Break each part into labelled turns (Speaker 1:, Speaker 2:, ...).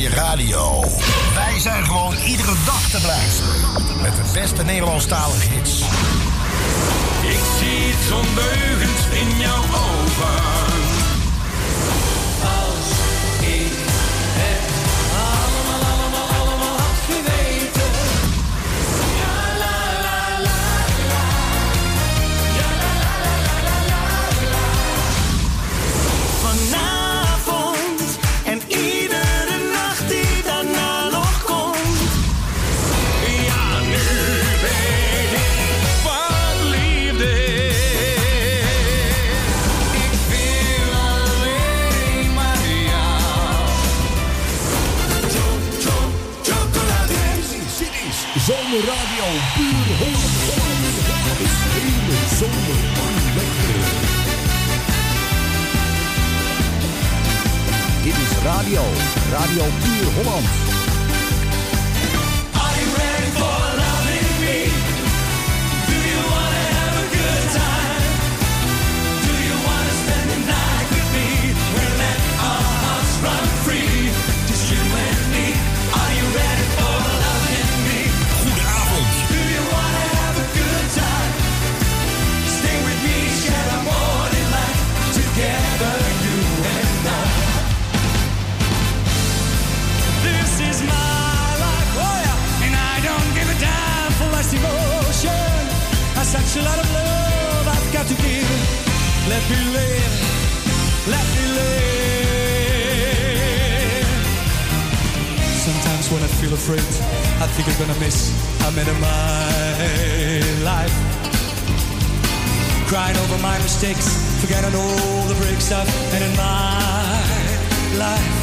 Speaker 1: je radio. Wij zijn gewoon iedere dag te beluisteren. Met de beste Nederlandstalige hits.
Speaker 2: Ik zie het in jouw ogen.
Speaker 3: Zomerradio, puur Holland. Is hele zomer lekker. Dit is radio, Radio Puur Holland.
Speaker 4: Got to give. Let me live, let me live. Sometimes when I feel afraid, I think I'm gonna miss a minute of my life. Crying over my mistakes, forgetting all the breaks I've had in my life.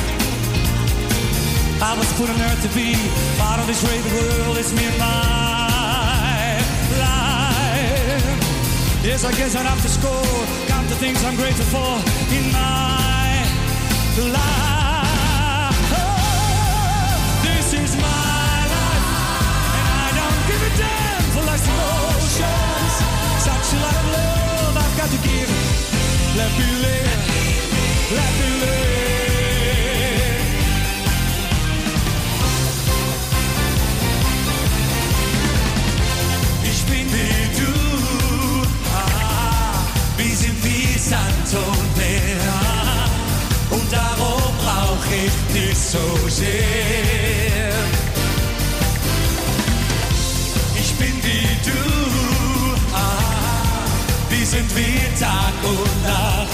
Speaker 4: I was put on earth to be part of this great world. It's me and my Yes, I guess I'd have to score. Count the things I'm grateful for in my life. Oh, this is my life, and I don't give a damn for life's emotions. Such a lot of love I've got to give. Let me live, let me live. Und Meer. Und darum brauch ich dich so sehr. Ich bin wie du, ah, wir sind wie Tag und Nacht.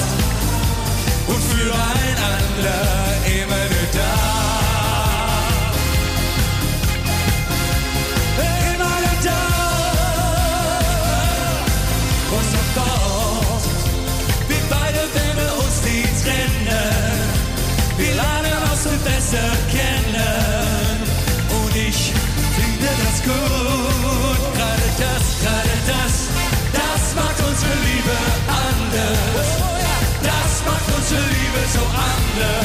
Speaker 4: Und füreinander immer nur uns viel besser kennen. Und ich finde das gut. Gerade das, gerade das, das macht unsere Liebe anders. Das macht unsere Liebe so anders.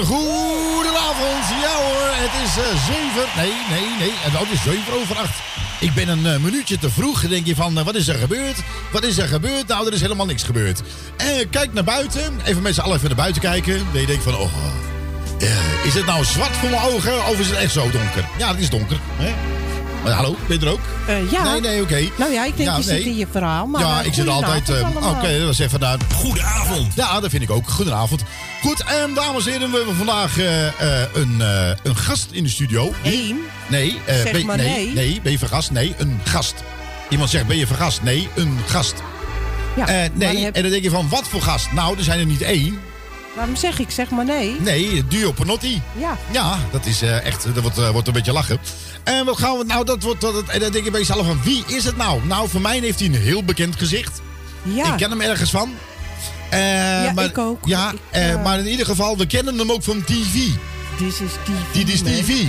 Speaker 1: Goedenavond. Ja hoor. het is eh, zeven. Nee, nee, nee. En dat is zeven over acht. Ik ben een eh, minuutje te vroeg. Dan denk je van, eh, wat is er gebeurd? Wat is er gebeurd? Nou, er is helemaal niks gebeurd. Eh, kijk naar buiten. Even met z'n allen even naar buiten kijken. Dan je denkt van, oh... is het nou zwart voor mijn ogen of is het echt zo donker? Ja, het is donker. Hè? Maar hallo, ben je er ook?
Speaker 5: Eh, ja.
Speaker 1: Nee, nee, oké.
Speaker 5: Nou ja, ik denk
Speaker 1: Ja,
Speaker 5: je
Speaker 1: nee.
Speaker 5: zit in je verhaal. Maar
Speaker 1: ja, ik zit altijd... Oké, dat was even daar.
Speaker 3: Goedenavond.
Speaker 1: Ja, dat vind ik ook. Goedenavond. Goed, en dames en heren, we hebben vandaag eh, eh, een, eh, een gast in de studio.
Speaker 5: Eén.
Speaker 1: Nee,
Speaker 5: Zeg
Speaker 1: ben,
Speaker 5: maar
Speaker 1: nee,
Speaker 5: nee.
Speaker 1: nee, ben je vergast? Nee, een gast. Iemand zegt, ben je vergast? Nee, een gast.
Speaker 5: Ja,
Speaker 1: nee,
Speaker 5: heb-
Speaker 1: en dan denk je van, wat voor gast? Nou, er zijn er niet één.
Speaker 5: Waarom zeg ik zeg maar nee?
Speaker 1: Nee, Duo Panotti.
Speaker 5: Ja.
Speaker 1: Ja, dat is echt, dat wordt, wordt een beetje lachen. En wat gaan we, nou, dat wordt, dat, en dan denk je bij jezelf van, wie is het nou? Nou, voor mij heeft hij een heel bekend gezicht.
Speaker 5: Ja.
Speaker 1: Ik ken hem ergens van. Eh,
Speaker 5: Ja,
Speaker 1: maar,
Speaker 5: ik ook.
Speaker 1: Ja,
Speaker 5: Ik,
Speaker 1: eh,
Speaker 5: eh,
Speaker 1: maar in ieder geval, we kennen hem ook van TV.
Speaker 5: Dit is TV.
Speaker 1: Dit is. TV.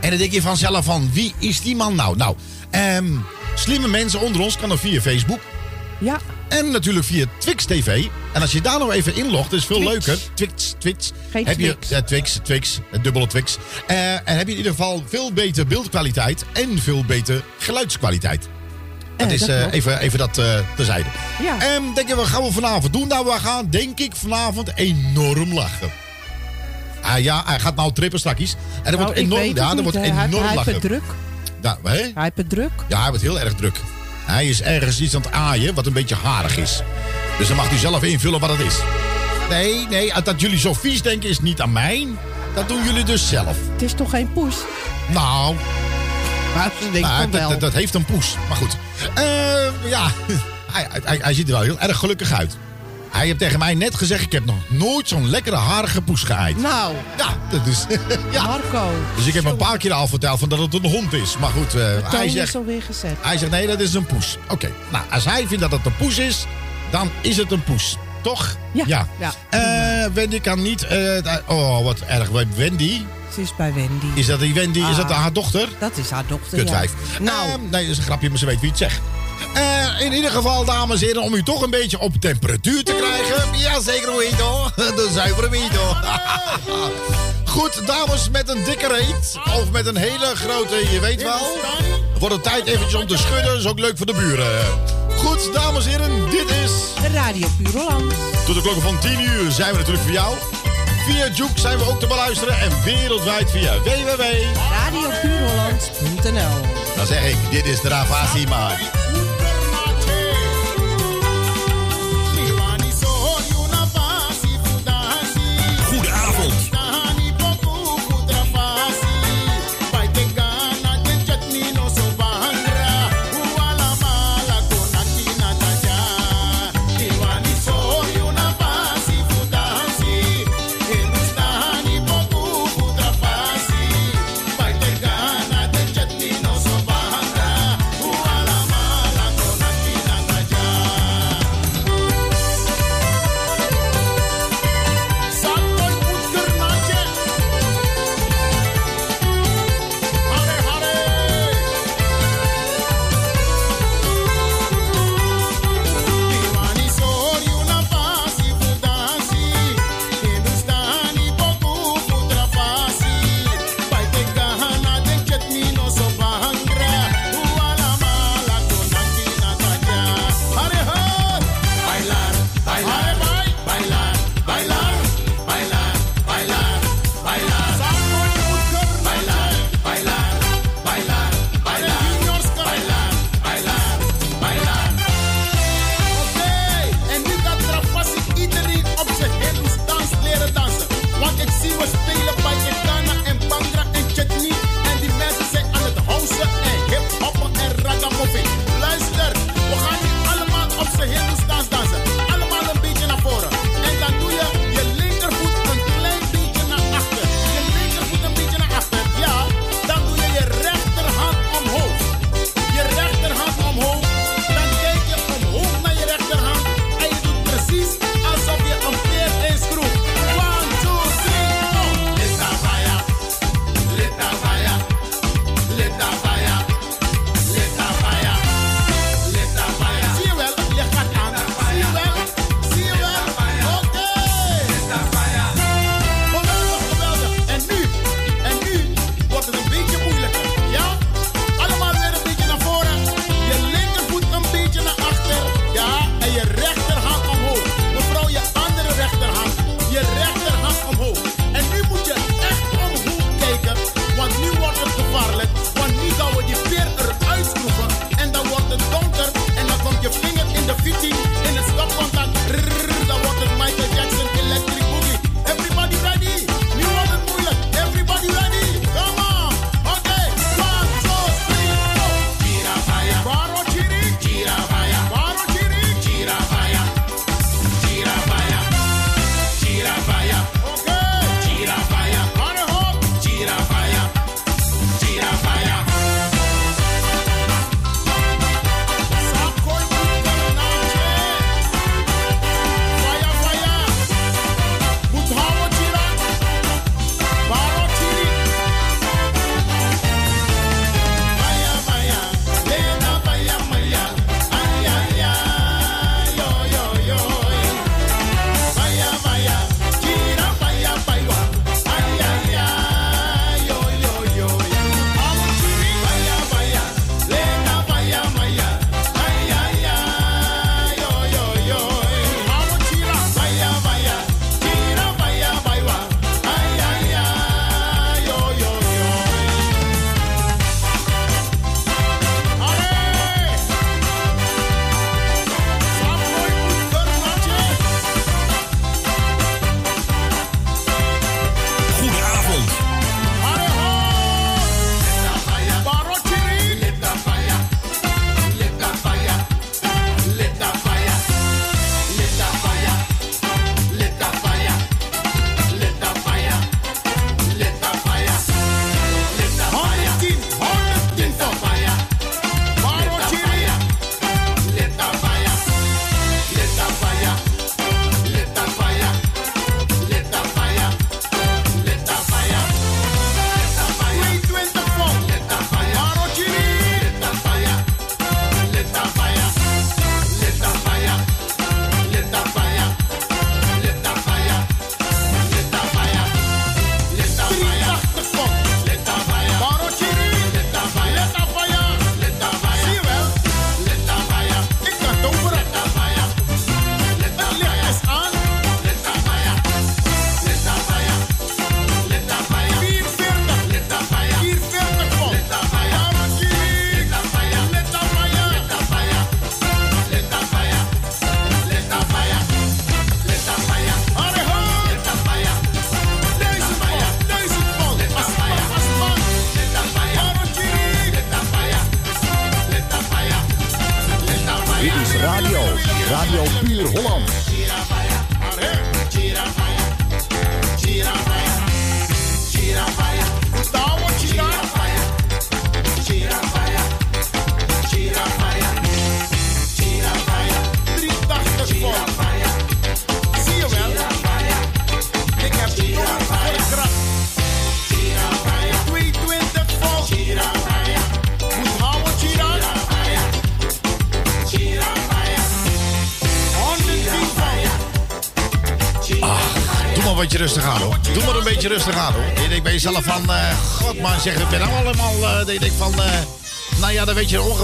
Speaker 1: En dan denk je vanzelf van, wie is die man nou? Nou, ehm, slimme mensen onder ons kan er via Facebook.
Speaker 5: Ja.
Speaker 1: En natuurlijk via Twix TV. En als je daar nou even inlogt, is veel
Speaker 5: Twix.
Speaker 1: leuker. Twix, Twix.
Speaker 5: Geen
Speaker 1: heb je. Ja, Twix, Twix, dubbele Twix. En heb je in ieder geval veel beter beeldkwaliteit en veel beter geluidskwaliteit. Dat
Speaker 5: Eh,
Speaker 1: is
Speaker 5: dat
Speaker 1: eh, even, even dat eh terzijde.
Speaker 5: Ja.
Speaker 1: En denk je, wat gaan we vanavond doen? Nou, we gaan denk ik vanavond enorm lachen. Ah ja, hij gaat nou trippen straks. En dat
Speaker 5: Nou,
Speaker 1: wordt
Speaker 5: ik
Speaker 1: enorm, ja, dat wordt
Speaker 5: hè. Hij-
Speaker 1: enorm
Speaker 5: Hij heeft
Speaker 1: lachen.
Speaker 5: het druk.
Speaker 1: Ja, hè?
Speaker 5: Hij heeft het druk.
Speaker 1: Ja, hij wordt heel erg druk. Hij is ergens iets aan het aaien wat een beetje harig is. Dus dan mag u zelf invullen wat het is. Nee, nee, dat jullie zo vies denken is niet aan mij. Dat doen jullie dus zelf.
Speaker 5: Het is toch geen poes?
Speaker 1: Nou, Nou, dat,
Speaker 5: wel.
Speaker 1: dat, dat heeft een poes. Maar goed. Eh, ja, hij, hij, hij ziet er wel heel erg gelukkig uit. Hij heeft tegen mij net gezegd, ik heb nog nooit zo'n lekkere harige poes geëid.
Speaker 5: Nou,
Speaker 1: Ja, dat is... ja.
Speaker 5: Marco.
Speaker 1: Dus ik heb een paar keer al verteld van dat het een hond is. Maar goed,
Speaker 5: De
Speaker 1: hij zegt...
Speaker 5: is alweer gezet.
Speaker 1: Hij zegt nee, dat is een poes. Oké, nou, als hij vindt dat het een poes is, dan is het een poes. Toch?
Speaker 5: Ja, ja.
Speaker 1: Eh, Wendy kan niet. oh, wat erg. Wendy?
Speaker 5: Ze is bij Wendy.
Speaker 1: Is dat die Wendy? Is dat
Speaker 5: Ah.
Speaker 1: haar dochter?
Speaker 5: Dat is haar dochter,
Speaker 1: Kutwijf.
Speaker 5: ja. Nou,
Speaker 1: Eh, nee, dat is een grapje, maar ze weet wie het zegt. Eh, in ieder geval, dames en heren, om u toch een beetje op temperatuur te krijgen. Jazeker, Wito. De zuivere Wito. Goed, dames met een dikke reet. Of met een hele grote, je weet wel. Wordt het tijd eventjes om te schudden. is ook leuk voor de buren. Goed, dames en heren, dit is...
Speaker 5: Radio Puur Holland.
Speaker 1: Tot de klokken van 10 uur zijn we natuurlijk voor jou. Via Juke zijn we ook te beluisteren. En wereldwijd via www.
Speaker 5: radiopuurholland.nl
Speaker 1: Dan zeg ik, dit is de Ravasi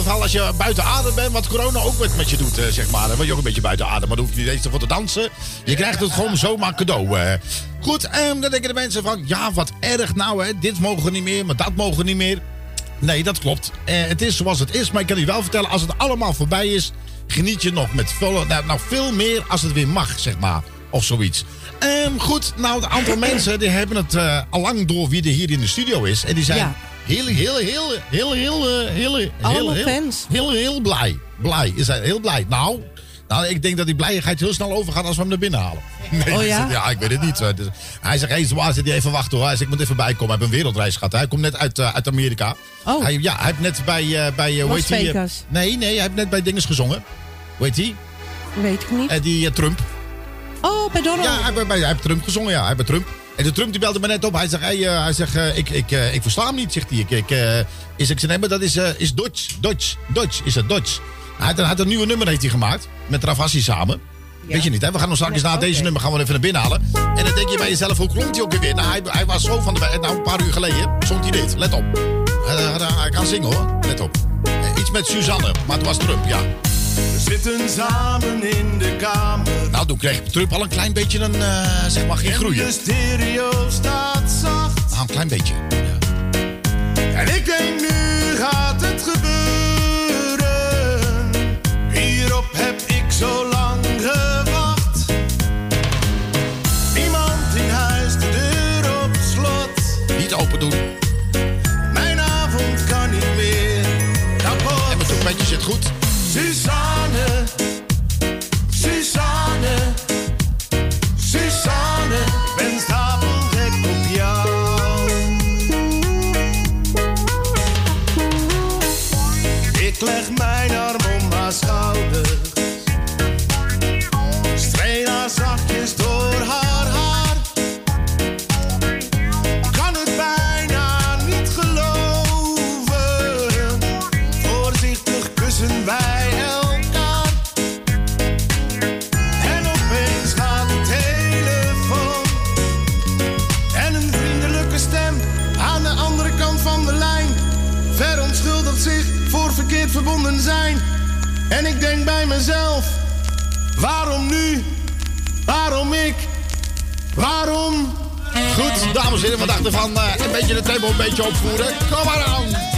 Speaker 1: je als je buiten adem bent, wat corona ook met, met je doet, eh, zeg maar. Dan word je ook een beetje buiten adem, maar dan hoef je niet eens voor te dansen. Je krijgt het gewoon zomaar cadeau. eh. Goed, en dan denken de mensen van, ja, wat erg nou hè, dit mogen niet meer, maar dat mogen niet meer. Nee, dat klopt. Eh, het is zoals het is, maar ik kan u wel vertellen, als het allemaal voorbij is, geniet je nog met veel, nou, nou, veel meer als het weer mag, zeg maar. Of zoiets. Ehm, goed, nou, een aantal mensen die hebben het eh, al lang door wie er hier in de studio is. En die zijn
Speaker 5: Ja.
Speaker 1: Heel, heel, heel, heel, heel, eh, heel, heel,
Speaker 5: Allemaal
Speaker 1: heel,
Speaker 5: fans.
Speaker 1: Heel, heel blij. Blij. Is hij heel blij. Nou, nou, ik denk dat die blijheid heel snel overgaat als we hem naar binnen halen. Nee,
Speaker 5: Oh ja?
Speaker 1: ja, ik weet het niet. Dus hij zegt, hé, hey, zwaar, zit hij even wachten hoor. Hij zegt, ik moet even bijkomen. Hij heeft een wereldreis gehad. Hij komt net uit, eh, uit Amerika.
Speaker 5: Oh.
Speaker 1: Hij, ja, hij heeft net bij, eh, bij die, eh,
Speaker 5: Vegas.
Speaker 1: nee, nee, hij heeft net bij dinges gezongen. Hoe heet die?
Speaker 5: Weet ik niet.
Speaker 1: Eh, die Trump.
Speaker 5: Oh, bij Donald.
Speaker 1: Ja, hij, bij, hij heeft Trump gezongen, ja. Hij heeft bij Trump. En de Trump die belde me net op. Hij zegt, hey, eh, hij zegt eh, ik, ik, eh, ik versta hem niet, zegt hij. Ik, ik, is, ik zeg, nee, maar dat is, is Dutch. Dutch. Dutch. Is het Dutch. Hij had, had een nieuwe nummer heeft hij gemaakt. Met Ravassi samen. Weet je niet, hè? We gaan nog straks na deze nummer gaan we even naar binnen halen. En dan denk je bij jezelf, hoe klonk hij ook weer? Nou, hij, hij was zo van de... Nou, een paar uur geleden zong hij dit. Let op. Hij, kan zingen, hoor. Let op. Iets met Suzanne, maar het was Trump, ja.
Speaker 6: We zitten samen in de kamer.
Speaker 1: Nou, toen kreeg Trump al een klein beetje een, eh, zeg maar, geen groeien.
Speaker 6: De stereo staat zacht.
Speaker 1: Nou, een klein beetje.
Speaker 6: En ik denk nu gaat het gebeuren. Hierop heb ik zo lang gewacht. Niemand in huis, de deur op slot.
Speaker 1: Niet open doen.
Speaker 6: Mijn avond kan niet meer
Speaker 1: En
Speaker 6: kapot.
Speaker 1: mijn trompetje zit goed.
Speaker 6: Ik waarom nu? Waarom ik? Waarom?
Speaker 1: Goed, dames en heren, we dachten van eh, een beetje de tempo een beetje opvoeren. Kom maar aan.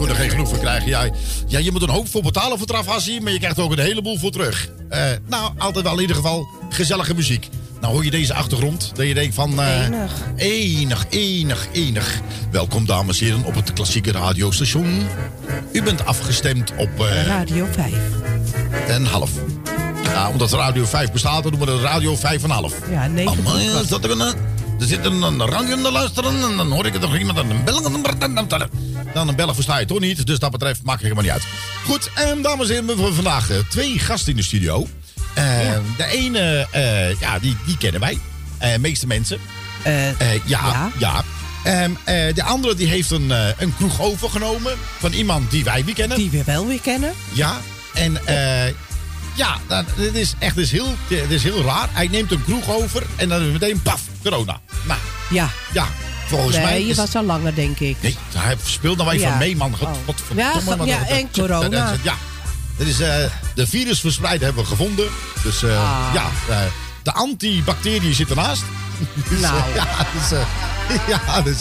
Speaker 1: Kon er geen genoeg van krijgen. Ja, ja, je moet een hoop voor betalen voor Travassi, maar je krijgt ook een heleboel voor terug. Eh, nou, altijd wel in ieder geval gezellige muziek. Nou hoor je deze achtergrond, dat je denkt van... eh,
Speaker 5: Enig.
Speaker 1: Enig, enig, enig. Welkom dames en heren op het klassieke radiostation. U bent afgestemd op eh,
Speaker 5: Radio 5.
Speaker 1: een half. Ja, omdat Radio 5 bestaat, dan doen we de Radio 5 en half.
Speaker 5: Ja, negen
Speaker 1: Amai,
Speaker 5: podcast.
Speaker 1: is dat er, een, er zit een, radio te luisteren en dan hoor ik het nog iemand aan een bel. Dan een bellen versta je toch niet, dus dat betreft maakt het helemaal niet uit. Goed, en dames en heren, we hebben vandaag eh, twee gasten in de studio. Eh, De ene, eh, ja, die, die kennen wij. Eh meeste mensen. Ja, ja.
Speaker 5: Ja.
Speaker 1: Ehm, eh, de andere die heeft een, een kroeg overgenomen van iemand die wij weer kennen.
Speaker 5: die we wel weer kennen.
Speaker 1: Ja, en ja, nou, dit is echt dit is heel, dit is heel raar. Hij neemt een kroeg over en dan is meteen paf, corona. Nou,
Speaker 5: Ja.
Speaker 1: ja, volgens mij
Speaker 5: Nee, je
Speaker 1: is...
Speaker 5: was al langer, denk ik.
Speaker 1: Nee, hij speelt nou even
Speaker 5: Ja.
Speaker 1: mee, man. God,
Speaker 5: Oh. Ja, en corona.
Speaker 1: Ja, dat is, eh, de virusverspreiding hebben we gevonden. Dus eh,
Speaker 5: Ah.
Speaker 1: ja, eh, de antibacteriën zitten ernaast. Dus,
Speaker 5: Nou.
Speaker 1: ja, dus, ja, dus,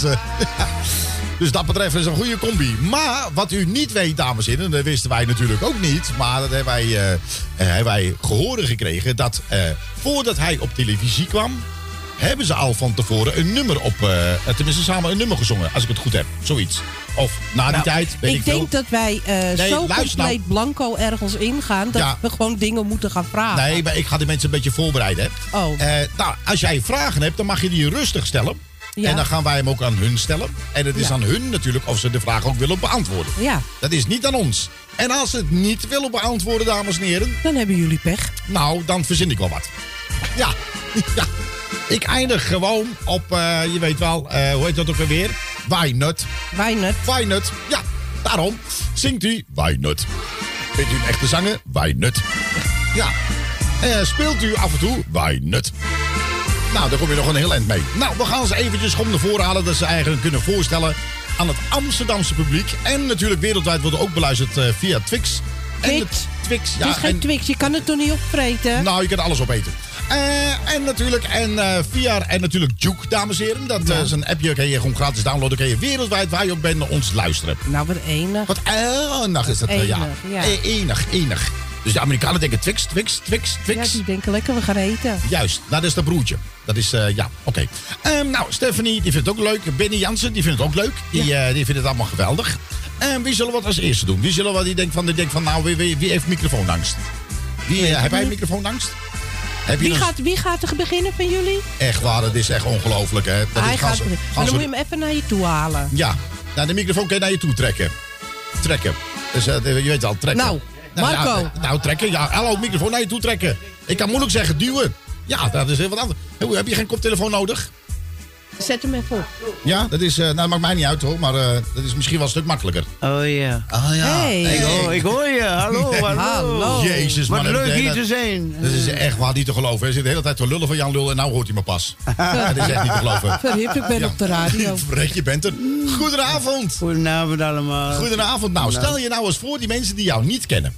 Speaker 1: dus dat betreft is een goede combi. Maar wat u niet weet, dames en heren, dat wisten wij natuurlijk ook niet. Maar dat hebben wij, hebben wij gehoord gekregen. Dat voordat hij op televisie kwam, hebben ze al van tevoren een nummer op. eh, tenminste, samen een nummer gezongen, als ik het goed heb. Zoiets. Of na die tijd, weet ik,
Speaker 5: ik denk dat wij eh, zo compleet
Speaker 1: nou.
Speaker 5: blanco ergens ingaan... dat
Speaker 1: Ja.
Speaker 5: we gewoon dingen moeten gaan vragen.
Speaker 1: Nee, maar ik ga die mensen een beetje voorbereiden. Hè.
Speaker 5: Oh.
Speaker 1: Eh, nou, als jij vragen hebt, dan mag je die rustig stellen.
Speaker 5: Ja.
Speaker 1: En dan gaan wij hem ook aan hun stellen. En het is
Speaker 5: Ja.
Speaker 1: aan hun natuurlijk of ze de vraag ook willen beantwoorden.
Speaker 5: Ja,
Speaker 1: Dat is niet aan ons. En als ze het niet willen beantwoorden, dames en heren,
Speaker 5: dan hebben jullie pech.
Speaker 1: nou, dan verzin ik wel wat. Ja, ja. Ik eindig gewoon op, eh, je weet wel, eh, hoe heet dat ook weer? Why not?
Speaker 5: Wij net.
Speaker 1: Why not? Ja, daarom zingt u not. Bent u een echte zanger? Why not? Ja. Eh, speelt u af en toe Why not? Nou, daar kom je nog een heel eind mee. Nou, we gaan ze eventjes om naar voren halen... dat ze eigenlijk kunnen voorstellen aan het Amsterdamse publiek. En natuurlijk wereldwijd wordt ook beluisterd via Twix. En
Speaker 5: Twix.
Speaker 1: het Twix, ja.
Speaker 5: het is geen
Speaker 1: en-
Speaker 5: Twix, je kan het toch niet opvreten?
Speaker 1: nou, je kan alles opeten. Eh, en natuurlijk, en eh, via, en natuurlijk Juke, dames en heren. Dat eh, is een appje, kan je gewoon gratis downloaden. Kan je wereldwijd, waar je ook bent, naar ons luisteren.
Speaker 5: Nou, wat enig.
Speaker 1: Wat enig is dat, ja.
Speaker 5: Enig, ja.
Speaker 1: E- Enig, enig. Dus de Amerikanen denken Twix, Twix, Twix,
Speaker 5: Ja,
Speaker 1: Twix.
Speaker 5: die denken lekker, we gaan eten.
Speaker 1: Juist, nou, dat is dat broertje. Dat is, ja, oké. Ehm, nou, Stephanie, die vindt het ook leuk. Benny Jansen, die vindt het ook leuk. Die, die vindt het allemaal geweldig. En wie zullen we wat als eerste doen? Wie zullen we, die denkt van, die denkt van nou, wie, wie, wie heeft microfoonangst? Wie, heb jij microfoonangst? Heb je
Speaker 5: Wie gaat, wie gaat er beginnen van jullie?
Speaker 1: Echt waar, dat is echt ongelooflijk, hè? Dat
Speaker 5: Hij
Speaker 1: is,
Speaker 5: gaat beginnen. dan moet je hem even naar je toe halen.
Speaker 1: Ja, nou, de microfoon kan je naar je toe trekken. Trekken. Dus eh, je weet al, trekken.
Speaker 5: Nou, Marco.
Speaker 1: ja, nou, trekken. Ja, hallo, microfoon naar je toe trekken. Ik kan moeilijk zeggen duwen. Ja, dat is heel wat anders. Heb je geen koptelefoon nodig?
Speaker 5: Zet hem even op.
Speaker 1: Ja, dat is, eh, nou, dat maakt mij niet uit hoor, maar eh, dat is misschien wel een stuk makkelijker.
Speaker 7: Oh ja.
Speaker 1: Ah ja.
Speaker 5: Hey.
Speaker 7: Ik, hoor, ik hoor je. Hallo, hallo.
Speaker 5: Hallo.
Speaker 1: Jezus,
Speaker 7: Wat
Speaker 1: man.
Speaker 7: leuk
Speaker 1: dat-
Speaker 7: hier te zijn.
Speaker 1: Dat is echt waar niet te geloven. Hij zit de hele tijd te lullen van Jan Lul en nou hoort hij me pas. dat is echt niet te geloven.
Speaker 5: Verhip, ik ben op de radio.
Speaker 1: Verrek, je bent er. Goedenavond.
Speaker 7: Goedenavond allemaal.
Speaker 1: Goedenavond. Nou, stel je nou eens voor die mensen die jou niet kennen.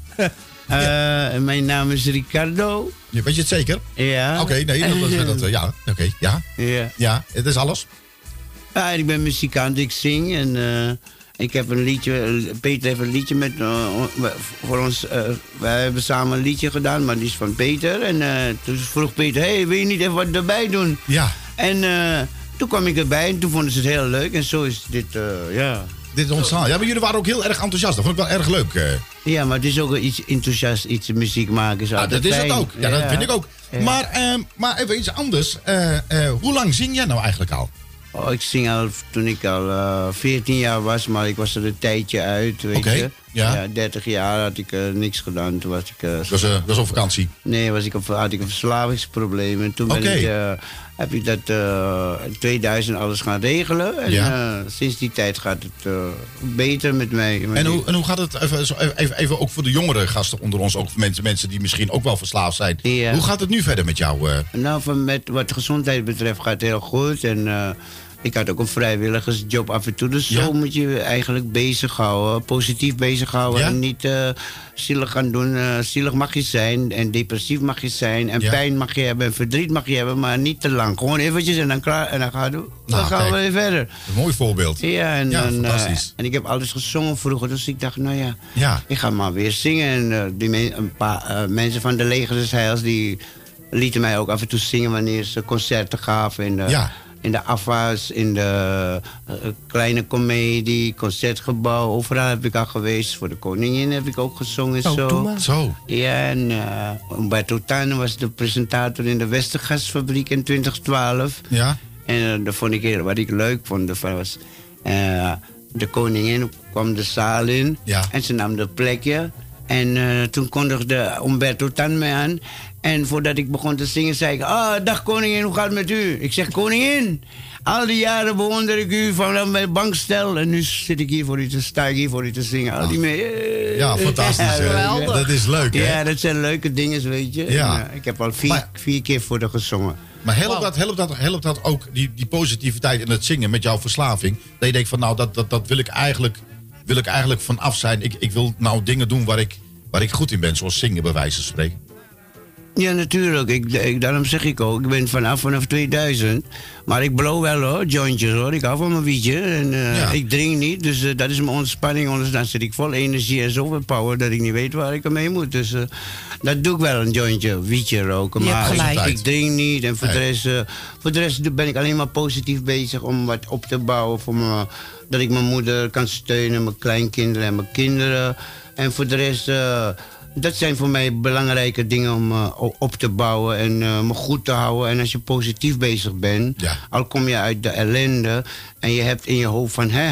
Speaker 7: Eh, mijn naam is Ricardo.
Speaker 1: Ja, Weet je het zeker?
Speaker 7: Ja.
Speaker 1: Oké, nee, dat, dat, dat- ja, oké, ja,
Speaker 7: Ja.
Speaker 1: ja, het is alles.
Speaker 7: Ja, ik ben muzikant, ik zing en eh, ik heb een liedje, Peter heeft een liedje met, eh, voor ons, eh, wij hebben samen een liedje gedaan, maar die is van Peter. En eh, toen vroeg Peter, hey, wil je niet even wat erbij doen?
Speaker 1: Ja,
Speaker 7: En eh, toen kwam ik erbij en toen vonden ze het heel leuk en zo is dit, eh, ja.
Speaker 1: Dit is ontstaan. Ja, maar jullie waren ook heel erg enthousiast. Dat vond ik wel erg leuk. eh.
Speaker 7: Ja, maar het is ook iets enthousiast, iets muziek maken. Is
Speaker 1: dat is het
Speaker 7: fijn.
Speaker 1: ook. Ja, dat vind ik ook.
Speaker 7: Ja.
Speaker 1: Maar, ehm, maar even iets anders. Eh, eh, hoe lang zing jij nou eigenlijk al?
Speaker 7: Oh, ik zing al toen ik al eh 14 jaar was, maar ik was er een tijdje uit, weet
Speaker 1: Oké,
Speaker 7: je.
Speaker 1: Ja.
Speaker 7: 30 jaar had ik eh, niks gedaan. Toen was ik... eh,
Speaker 1: was, eh, was op vakantie.
Speaker 7: nee, was ik op, had ik een verslavingsprobleem. En toen ben ik, heb ik dat in 2000 alles gaan regelen. En
Speaker 1: Ja.
Speaker 7: sinds die tijd gaat het beter met mij.
Speaker 1: En hoe, en hoe gaat het, even, even, even ook voor de jongere gasten onder ons, ook voor mensen, mensen die misschien ook wel verslaafd zijn.
Speaker 7: Ja.
Speaker 1: Hoe gaat het nu verder met jou?
Speaker 7: Nou, van met wat gezondheid betreft gaat het heel goed. En ik had ook een vrijwilligersjob af en toe. Dus
Speaker 1: Ja.
Speaker 7: zo moet je je eigenlijk bezighouden. Positief bezighouden.
Speaker 1: Ja.
Speaker 7: En niet eh, zielig gaan doen. Eh, zielig mag je zijn. En depressief mag je zijn. En
Speaker 1: Ja.
Speaker 7: pijn mag je hebben. En verdriet mag je hebben. Maar niet te lang. Gewoon eventjes en dan, klaar, en dan, gaan, we, dan
Speaker 1: Nou,
Speaker 7: gaan we weer verder.
Speaker 1: Een mooi voorbeeld.
Speaker 7: Ja, en, dan, eh,
Speaker 1: fantastisch.
Speaker 7: en ik heb alles gezongen vroeger. Dus ik dacht, nou ja,
Speaker 1: Ja.
Speaker 7: ik ga maar weer zingen. En die men- een paar mensen van de Leger des Heils... die lieten mij ook af en toe zingen... wanneer ze concerten gaven in de,
Speaker 1: Ja.
Speaker 7: In de AFA's... in de eh, kleine comedie, concertgebouw. Overal heb ik al geweest. Voor de koningin heb ik ook gezongen.
Speaker 5: Oh,
Speaker 7: zo.
Speaker 1: Zo.
Speaker 7: Ja, en eh Umberto Tan was de presentator in de Westergasfabriek in 2012.
Speaker 1: Ja.
Speaker 7: En eh, dat vond ik heel, wat ik leuk vond was... eh, de koningin kwam de zaal in
Speaker 1: Ja.
Speaker 7: en ze nam de plekje. En eh, toen kondigde Umberto Tan mij aan. En voordat ik begon te zingen, zei ik... Ah, dag koningin, hoe gaat het met u? Ik zeg, koningin, al die jaren bewonder ik u vanaf mijn bankstel. En nu zit ik hier voor u te, sta ik hier voor u te zingen. Al die me-
Speaker 1: Ja, fantastisch. Dat is leuk, hè?
Speaker 7: Ja, dat zijn leuke dingen, weet je.
Speaker 1: Ja.
Speaker 7: En, ik heb al vier,
Speaker 1: Maar-
Speaker 7: vier keer voor haar gezongen.
Speaker 1: Maar helpt, dat, helpt, dat, helpt dat ook, die, die positiviteit in het zingen met jouw verslaving? Dat je denkt van nou, dat, dat, dat wil ik eigenlijk, wil ik eigenlijk vanaf zijn. Ik, ik wil nou dingen doen waar ik, waar ik goed in ben, zoals zingen bij wijze van spreken.
Speaker 7: Ja, natuurlijk. Ik, ik, daarom zeg ik ook, ik ben vanaf vanaf 2000. Maar ik blow wel hoor, jointjes hoor. Ik hou van mijn wietje. En eh,
Speaker 1: Ja.
Speaker 7: ik drink niet, dus eh, dat is mijn ontspanning. Anders dan zit ik vol energie en zoveel power dat ik niet weet waar ik ermee moet. Dus eh, dat doe ik wel, een jointje, wietje roken. Maar ik, ik drink niet. En voor, de rest, voor de rest ben ik alleen maar positief bezig om wat op te bouwen. Voor me, dat ik mijn moeder kan steunen, mijn kleinkinderen en mijn kinderen. En voor de rest... dat zijn voor mij belangrijke dingen om eh, op te bouwen en eh, me goed te houden. En als je positief bezig bent,
Speaker 1: Ja.
Speaker 7: al kom je uit de ellende en je hebt in je hoofd van, hè,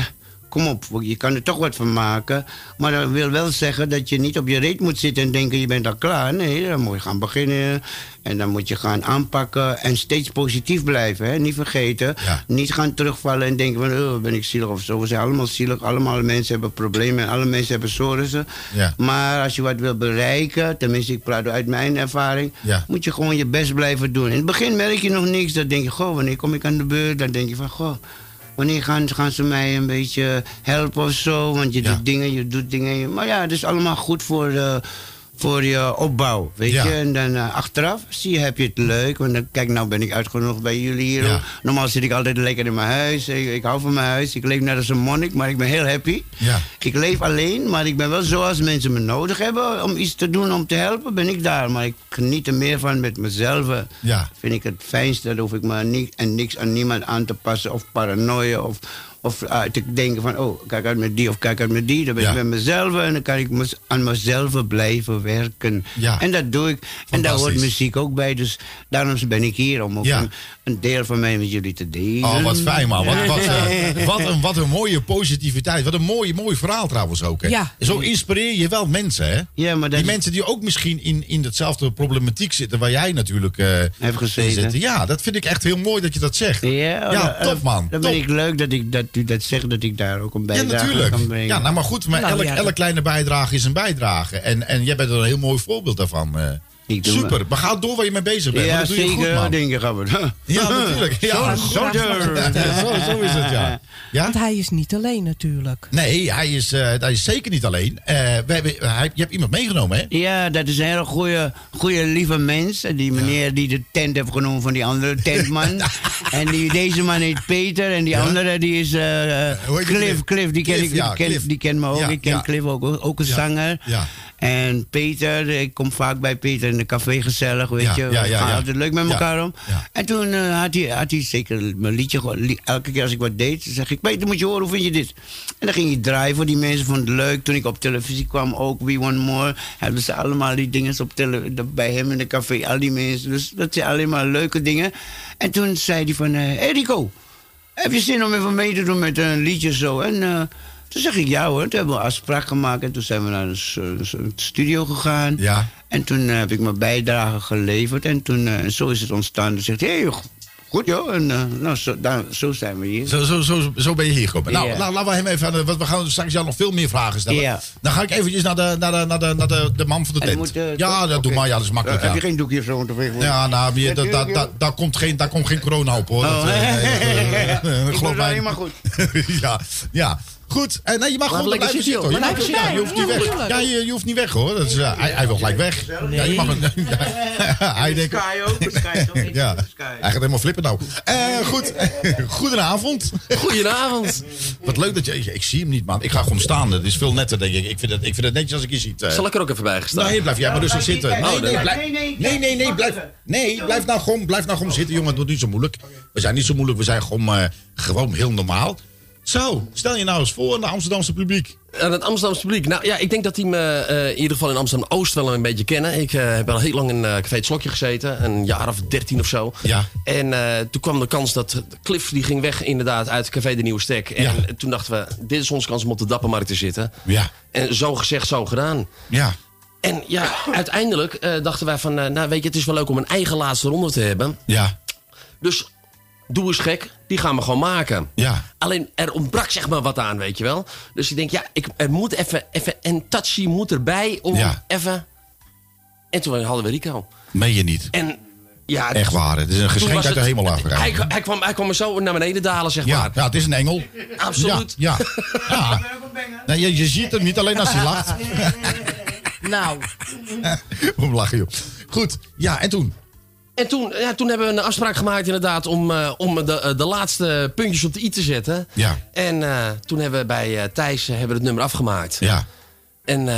Speaker 7: kom op, je kan er toch wat van maken. Maar dat wil wel zeggen dat je niet op je reet moet zitten en denken, je bent al klaar. Nee, dan moet je gaan beginnen en dan moet je gaan aanpakken en steeds positief blijven. Hè? Niet vergeten,
Speaker 1: Ja.
Speaker 7: niet gaan terugvallen en denken van, oh, ben ik zielig of zo. We zijn allemaal zielig, allemaal mensen hebben problemen en alle mensen hebben zorgen.
Speaker 1: Ja.
Speaker 7: Maar als je wat wil bereiken, tenminste ik praat uit mijn ervaring,
Speaker 1: Ja.
Speaker 7: moet je gewoon je best blijven doen. In het begin merk je nog niks, dan denk je, goh, wanneer kom ik aan de beurt? Dan denk je van, goh, wanneer gaan, gaan ze mij een beetje helpen of zo? Want je
Speaker 1: Ja.
Speaker 7: doet dingen, je doet dingen. Maar ja, het is allemaal goed voor, eh, voor je opbouw, weet
Speaker 1: Ja.
Speaker 7: je. En dan eh, achteraf zie je, heb je het leuk. Want dan, kijk, nou ben ik uitgenodigd bij jullie hier.
Speaker 1: Ja.
Speaker 7: Normaal zit ik altijd lekker in mijn huis. Ik, ik hou van mijn huis. Ik leef net als een monnik, maar ik ben heel happy.
Speaker 1: Ja.
Speaker 7: Ik leef alleen, maar ik ben wel zo als mensen me nodig hebben om iets te doen, om te helpen, ben ik daar. Maar ik geniet er meer van met mezelf.
Speaker 1: Ja.
Speaker 7: Vind ik het fijnste, dan hoef ik me niet, en niks aan niemand aan te passen of paranoia of, of uh, te denken van, oh, kijk uit met die of kijk uit met die. Dan ben
Speaker 1: Ja.
Speaker 7: ik met mezelf en dan kan ik mez- aan mezelf blijven werken.
Speaker 1: Ja.
Speaker 7: En dat doe ik. En daar hoort muziek ook bij, dus daarom ben ik hier om ook
Speaker 1: Ja.
Speaker 7: een, een deel van mij met jullie te delen.
Speaker 1: Oh, wat fijn man. Wat, wat, eh, wat, een, wat een mooie positiviteit. Wat een mooi, mooi verhaal trouwens ook. Hè?
Speaker 5: Ja.
Speaker 1: Zo inspireer je wel mensen. Hè?
Speaker 7: Ja, maar dat
Speaker 1: Die
Speaker 7: is-
Speaker 1: mensen die ook misschien in, in hetzelfde problematiek zitten waar jij natuurlijk eh
Speaker 7: Heeft gezeten.
Speaker 1: Ja, dat vind ik echt heel mooi dat je dat zegt.
Speaker 7: Ja,
Speaker 1: Ja,
Speaker 7: eh,
Speaker 1: top, man.
Speaker 7: Dan
Speaker 1: Top.
Speaker 7: ben ik leuk dat, ik, dat u dat zegt, dat ik daar ook een
Speaker 1: Ja,
Speaker 7: bijdrage
Speaker 1: natuurlijk.
Speaker 7: kan brengen.
Speaker 1: Ja, nou maar goed, maar
Speaker 5: Nou,
Speaker 1: elk,
Speaker 5: ja,
Speaker 1: kleine bijdrage is een bijdrage. En, en jij bent er een heel mooi voorbeeld daarvan. Eh.
Speaker 7: Ik doe
Speaker 1: Super. Maar ga door waar je mee bezig bent.
Speaker 7: ja,
Speaker 1: want dat doe je
Speaker 7: zeker.
Speaker 1: goed, man.
Speaker 7: denk je, gaan we.
Speaker 1: Ja, natuurlijk. Ja,
Speaker 7: Zo-
Speaker 1: zo, zo, zo is het, ja. ja?
Speaker 5: Want hij is niet alleen natuurlijk.
Speaker 1: Nee, hij is, eh, hij is zeker niet alleen. Eh, we hebben, hij, je hebt iemand meegenomen, hè?
Speaker 7: Ja, dat is een hele goede, goede lieve mens. En Die meneer die de tent heeft genomen van die andere tentman. en die, deze man heet Peter. En die
Speaker 1: Ja?
Speaker 7: andere die is eh,
Speaker 1: die
Speaker 7: Cliff.
Speaker 1: Cliff?
Speaker 7: Cliff, die ken,
Speaker 1: Cliff,
Speaker 7: ik,
Speaker 1: ja,
Speaker 7: die, ken,
Speaker 1: Cliff.
Speaker 7: die ken me ook.
Speaker 1: Ja,
Speaker 7: ik ken
Speaker 1: ja.
Speaker 7: Cliff ook, ook een
Speaker 1: Ja,
Speaker 7: zanger.
Speaker 1: ja.
Speaker 7: En Peter, ik kom vaak bij Peter in de café gezellig, weet
Speaker 1: Ja,
Speaker 7: je.
Speaker 1: ja,
Speaker 7: We gaan altijd leuk met elkaar om. En toen eh, had, hij, had hij zeker mijn liedje gewoon... li- Elke keer als ik wat deed, zeg ik... Peter, moet je horen, hoe vind je dit? En dan ging hij draaien voor die mensen, vond het leuk. Toen ik op televisie kwam ook, We Want More... hebben ze allemaal die dingen op tele, de- bij hem in de café, al die mensen. Dus dat zijn alleen maar leuke dingen. En toen zei hij van... eh hey Rico, heb je zin om even mee te doen met een liedje zo? En eh, toen zeg ik ja hoor. Toen hebben we een afspraak gemaakt. En toen zijn we naar een, studio gegaan.
Speaker 1: Ja.
Speaker 7: En toen eh, heb ik mijn bijdrage geleverd. En toen, eh, en zo is het ontstaan. Toen zegt hey, go- goed joh. En eh, nou, zo, daar, zo zijn we hier.
Speaker 1: Zo, zo, zo, zo ben je hier gekomen. Nou, nou, laten we hem even... aan de- Want we gaan straks jou nog veel meer vragen stellen.
Speaker 7: Ja.
Speaker 1: Dan ga ik eventjes naar de, naar de, naar de, naar de, de man van de
Speaker 7: En
Speaker 1: tent.
Speaker 7: moet,
Speaker 1: ja, dat doe
Speaker 7: Oké.
Speaker 1: maar. Ja, dat is makkelijk.
Speaker 7: Eh,
Speaker 1: ja.
Speaker 7: Heb je geen doekje of zo?
Speaker 1: Ja, nou, je,
Speaker 7: Ja,
Speaker 1: da, da,
Speaker 7: tuurlijk,
Speaker 1: da-
Speaker 7: joh.
Speaker 1: daar komt geen, daar komt geen corona op, hoor.
Speaker 7: Oh.
Speaker 1: Dat, nee, geloof
Speaker 7: doe
Speaker 1: mij.
Speaker 7: helemaal goed.
Speaker 1: ja, ja. Goed, eh, nee, je mag gewoon blijven
Speaker 8: zitten,
Speaker 1: hoor. Je mag ja, je hoeft niet weg.
Speaker 5: Ja,
Speaker 1: je, je hoeft niet weg hoor. Dat is, eh, hij, hij wil gelijk weg. Ja, je mag hem, ja, hij denkt,
Speaker 7: Sky ook, Sky toch? Ik
Speaker 1: ja, hij gaat helemaal flippen nou. Eh, goed, goedenavond.
Speaker 8: Goedenavond.
Speaker 1: Wat leuk dat je, ik zie hem niet man. Ik ga gewoon staan. Het is veel netter denk ik. Ik vind het, ik vind het netjes als ik je ziet.
Speaker 8: Zal ik er ook even bij gestaan?
Speaker 1: Nee, blijf jij maar rustig zitten.
Speaker 7: niet
Speaker 1: Nee, nee, blijf,
Speaker 7: nee, nee,
Speaker 1: nee, nee, blijf, nee, blijf nou gewoon, blijf nou gewoon zitten, jongen. Het wordt niet zo moeilijk. We zijn niet zo moeilijk, we zijn gewoon, eh, gewoon heel normaal. Zo, stel je nou eens voor aan de Amsterdamse publiek.
Speaker 8: Aan het Amsterdamse publiek. Nou ja, ik denk dat die me eh, in ieder geval in Amsterdam-Oost wel een beetje kennen. Ik eh, heb al heel lang in eh Café het Slokje gezeten. Een jaar of dertien of zo.
Speaker 1: Ja.
Speaker 8: En eh, toen kwam de kans dat Cliff die ging weg inderdaad uit Café de Nieuwe Stek. En
Speaker 1: Ja.
Speaker 8: toen dachten we, dit is onze kans om op de Dappermarkt te zitten.
Speaker 1: Ja,
Speaker 8: En zo gezegd, zo gedaan.
Speaker 1: ja,
Speaker 8: En ja, uiteindelijk eh, dachten wij van, eh, nou weet je, het is wel leuk om een eigen laatste ronde te hebben.
Speaker 1: ja,
Speaker 8: Dus doe eens gek, die gaan we gewoon maken.
Speaker 1: ja.
Speaker 8: Alleen er ontbrak zeg maar wat aan, weet je wel. Dus ik denk, ja, ik, er moet even, even een touchy moet erbij om
Speaker 1: Ja.
Speaker 8: even... En toen hadden we Rico.
Speaker 1: Meen je niet.
Speaker 8: En ja...
Speaker 1: Echt waar, het is een geschenk uit de hemel afgegaan.
Speaker 8: Hij, hij, kwam, hij kwam er zo naar beneden dalen, zeg
Speaker 1: Ja,
Speaker 8: maar.
Speaker 1: ja, het is een engel.
Speaker 8: Absoluut.
Speaker 1: Ja, ja. ja. Nee, je, je ziet hem niet alleen als hij lacht.
Speaker 5: Nou,
Speaker 1: Hoe lachen joh. Goed, ja, en toen?
Speaker 8: En toen, ja, toen hebben we een afspraak gemaakt inderdaad om, eh, om de, eh, de laatste puntjes op de i te zetten.
Speaker 1: Ja.
Speaker 8: En eh, toen hebben we bij eh, Thijs hebben we het nummer afgemaakt.
Speaker 1: Ja,
Speaker 8: En eh,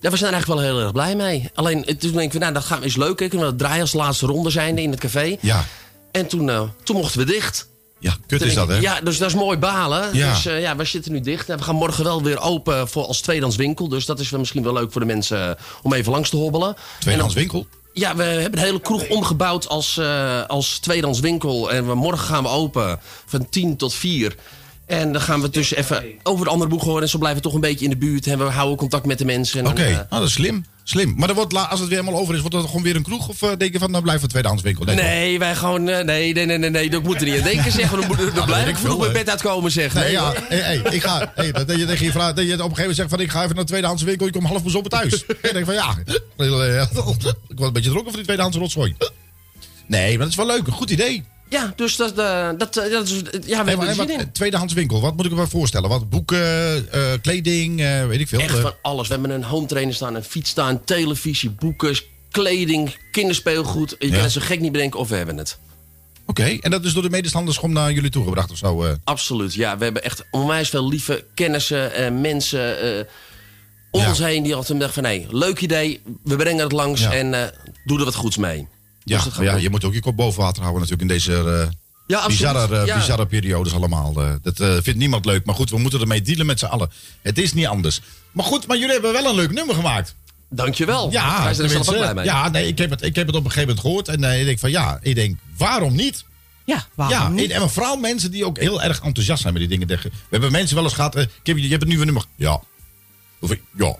Speaker 8: ja, we zijn er eigenlijk wel heel erg blij mee. Alleen toen denk ik, nou, dat gaan, is leuk. Hè? Kunnen we draaien als laatste ronde zijn in het café.
Speaker 1: ja.
Speaker 8: En toen, toen mochten we dicht.
Speaker 1: Ja, kut
Speaker 8: Toen
Speaker 1: is dat hè?
Speaker 8: Ja, dus dat is mooi balen.
Speaker 1: Ja.
Speaker 8: Dus ja, we zitten nu dicht. En we gaan morgen wel weer open voor als tweedans winkel. Dus dat is wel misschien wel leuk voor de mensen om even langs te hobbelen.
Speaker 1: Tweedehands winkel.
Speaker 8: Ja, we hebben de hele kroeg omgebouwd als, eh als tweedans winkel. En we, morgen gaan we open van 10 tot 4. En dan gaan we dus even over de andere boeg horen. En zo blijven we toch een beetje in de buurt. En we houden contact met de mensen. En,
Speaker 1: Oké,
Speaker 8: eh,
Speaker 1: nou, dat is slim. Slim. Maar dan wordt, als het weer helemaal over is, wordt dat gewoon weer een kroeg? Of eh, denk je van, nou blijven we tweedehands winkel? Denk je?
Speaker 8: Nee, wij gewoon. eh, nee, nee, nee, nee, nee. Dat moet er niet aan denken, zeggen. Dan, dan blijf
Speaker 1: ik
Speaker 8: ik vroeg mijn bed uitkomen, zeg.
Speaker 1: Nee, ja, hey, ik ga. Hey, dat, je tegen je vraag, dat je op een gegeven moment zegt van ik ga even naar de tweedehands winkel, je komt half bezopen thuis. ik denk van ja, ik word een beetje dronken van die tweedehands rotzooi. Nee, maar dat is wel leuk, een goed idee.
Speaker 8: Ja, dus dat, eh, dat, eh, dat is. Ja, we
Speaker 1: Hey,
Speaker 8: hebben
Speaker 1: maar, hey, wat, tweedehands winkel, wat moet ik me voorstellen? Wat boeken, eh, kleding, weet ik veel.
Speaker 8: Echt van alles. We hebben een home trainer staan, een fiets staan, televisie, boeken, kleding, kinderspeelgoed. Je
Speaker 1: Ja.
Speaker 8: kan het zo gek niet bedenken of we hebben het.
Speaker 1: Oké, en dat is door de medestanders gewoon naar jullie toegebracht of zo?
Speaker 8: Absoluut, ja. We hebben echt onwijs veel lieve kennissen, mensen om
Speaker 1: Ja.
Speaker 8: ons heen die altijd zeggen van... nee, leuk idee, we brengen het langs
Speaker 1: Ja.
Speaker 8: en doe er wat goeds mee.
Speaker 1: Ja,
Speaker 8: Dus
Speaker 1: ja, je moet ook je kop boven water houden natuurlijk in deze eh,
Speaker 8: Ja,
Speaker 1: bizarre, eh,
Speaker 8: Ja.
Speaker 1: bizarre periodes allemaal. eh. dat vindt niemand leuk, maar goed, we moeten ermee dealen met z'n allen. Het is niet anders. Maar goed, maar jullie hebben wel een leuk nummer gemaakt.
Speaker 8: Dankjewel.
Speaker 1: Ja,
Speaker 8: Wij zijn er zelf ook blij mee.
Speaker 1: Ja, nee, ik heb, het, ik heb het op een gegeven moment gehoord en ik denk van ja, ik denk, waarom niet?
Speaker 5: ja, waarom
Speaker 1: ja,
Speaker 5: niet?
Speaker 1: en vooral mensen die ook heel erg enthousiast zijn met die dingen. We hebben mensen wel eens gehad, eh, ik heb, je hebt een nieuwe nummer. Ja. Of ja.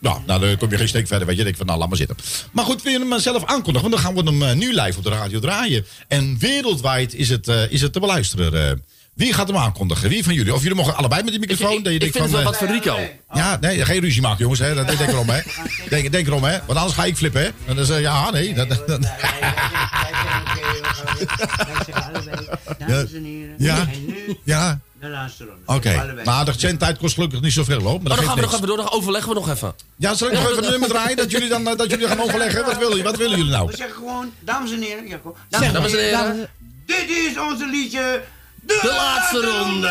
Speaker 1: Ja, nou dan kom je geen steek verder, weet je. Denk van, nou, laat maar zitten. Maar goed, wil je hem eh, zelf aankondigen? Want dan gaan we hem eh, nu live op de radio draaien. En wereldwijd is het, eh, is het te beluisteren. eh. wie gaat hem aankondigen? Wie van jullie? Of jullie mogen allebei met die microfoon.
Speaker 8: ik,
Speaker 1: dat je
Speaker 8: ik vind het wel
Speaker 1: van,
Speaker 8: wat voor Rico.
Speaker 1: eh, Ja, nee, geen ruzie maken, jongens. Hè. Dat, denk erom, hè. Denk, denk erom, hè. Want anders ga ik flippen, hè. En dan zeg je, ja, nee. Dat, dat- dat-. Ja. Ja,
Speaker 7: de laatste ronde.
Speaker 1: oké. Maar de zendtijd kost gelukkig niet zoveel, hoor. Maar
Speaker 8: dan gaan we nog even door, dan overleggen we nog even.
Speaker 1: Ja, zal ik nog even een nummer draaien? Dat jullie dan eh, dat jullie gaan overleggen? Wat willen, wat willen jullie nou?
Speaker 7: We zeggen gewoon, dames en heren. Ja, gewoon,
Speaker 8: Zeg, dames en heren.
Speaker 5: Dames-
Speaker 7: Dit is onze liedje. De,
Speaker 8: De laatste ronde.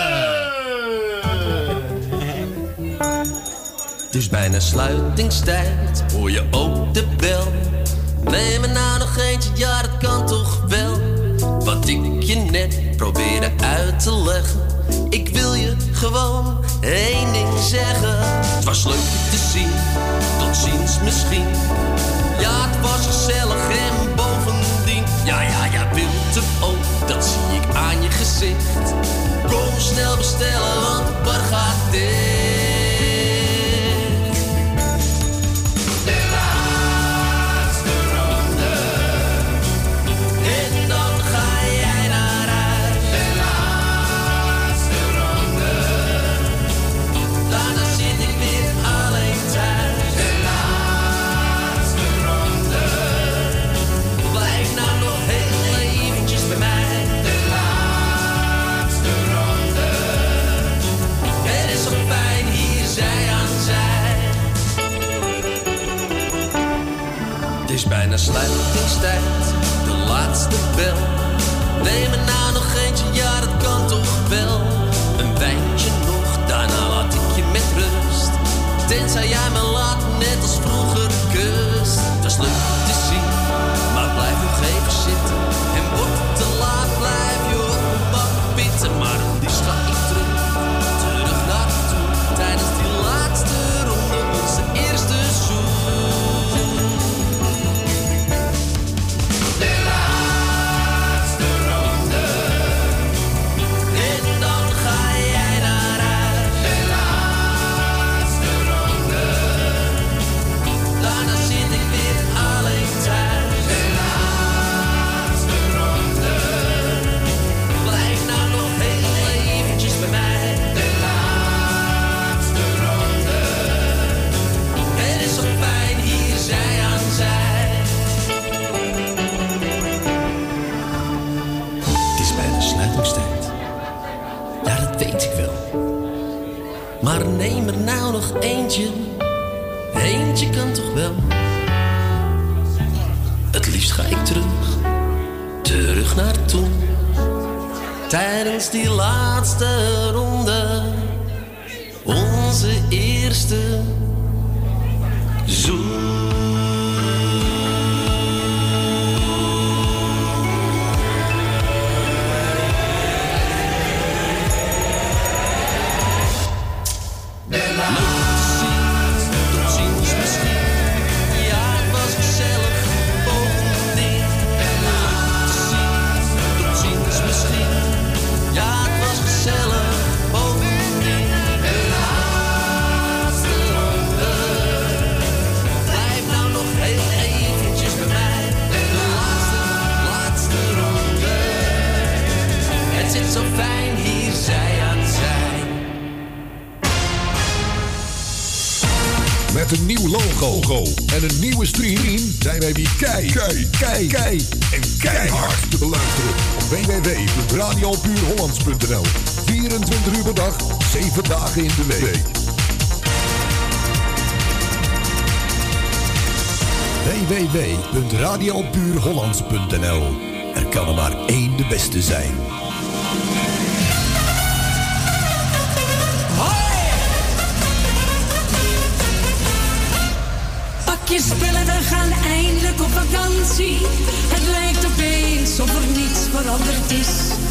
Speaker 8: Het is bijna sluitingstijd, hoor je ook de bel. Neem er nou nog eentje, ja dat kan toch wel. Wat ik je net probeerde uit te leggen. Ik wil je gewoon één ding zeggen. Het was leuk je te zien, tot ziens misschien. Ja, het was gezellig en bovendien. Ja, ja, ja, wilt het ook, dat zie ik aan je gezicht. Kom snel bestellen, want de bar gaat dicht. bill. Name and tijdens die laatste ronde, onze eerste Kijk, kijk, kijk en
Speaker 9: en kijk, te beluisteren op www.radiopuurhollands.nl. 24 uur per dag, 7 dagen in de week. www.radiopuurhollands.nl Er kan er maar één de beste zijn.
Speaker 10: Pak je spullen, we gaan This. is.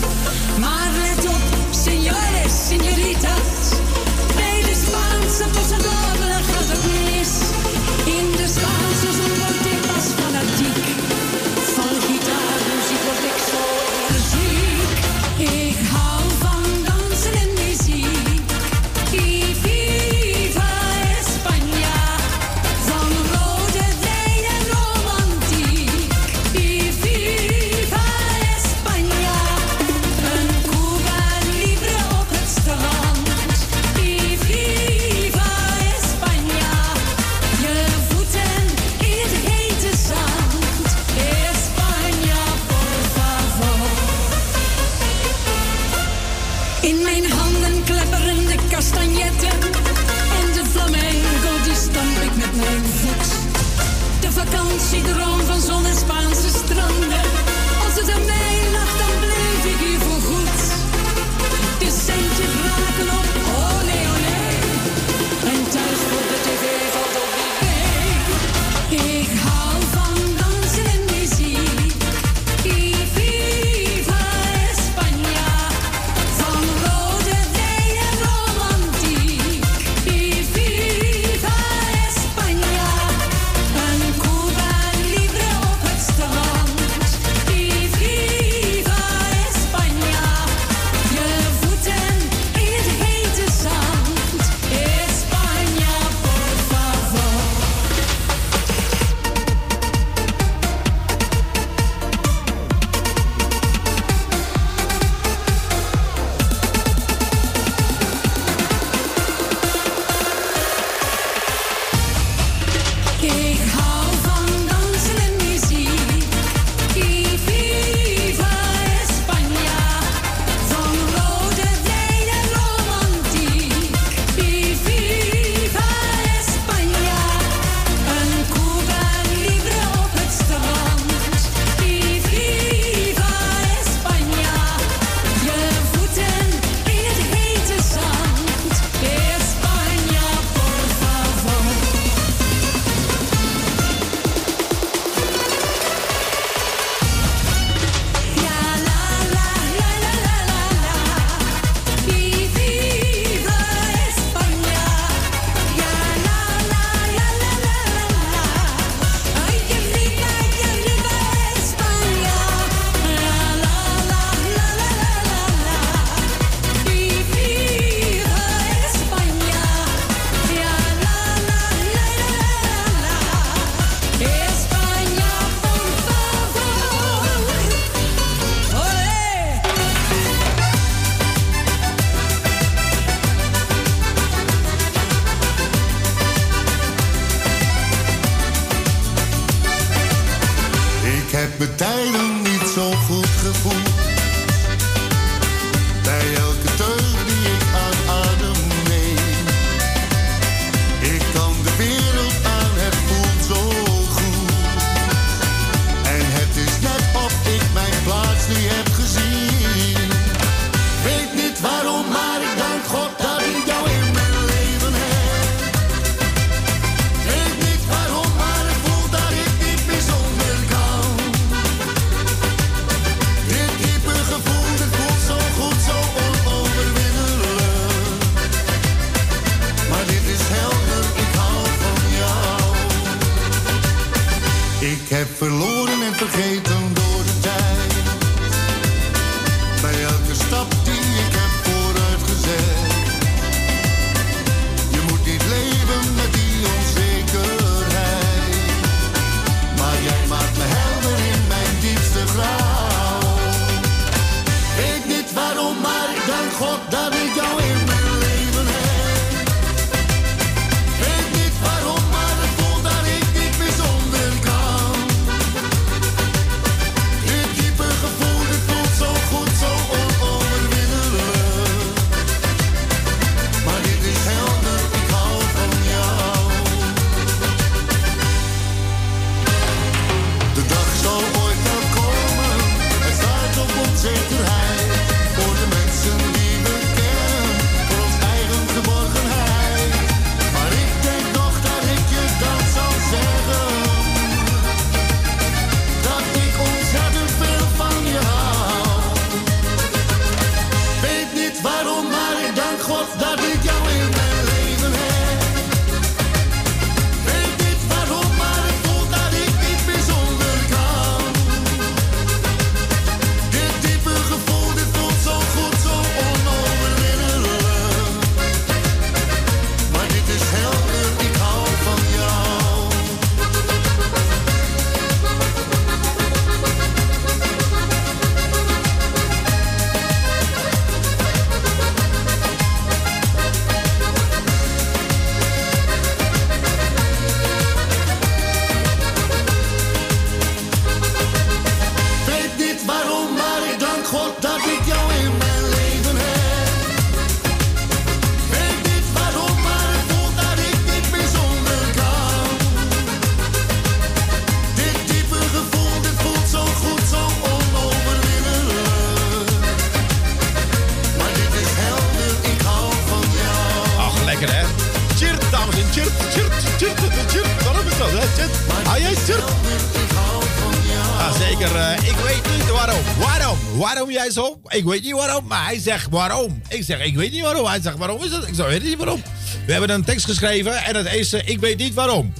Speaker 10: Ik
Speaker 6: weet niet waarom, maar
Speaker 1: hij zegt waarom. Ik zeg, ik weet niet waarom. Hij zegt, waarom is dat? Ik zeg, weet niet waarom. We hebben een tekst geschreven en het eerste, ik weet niet waarom.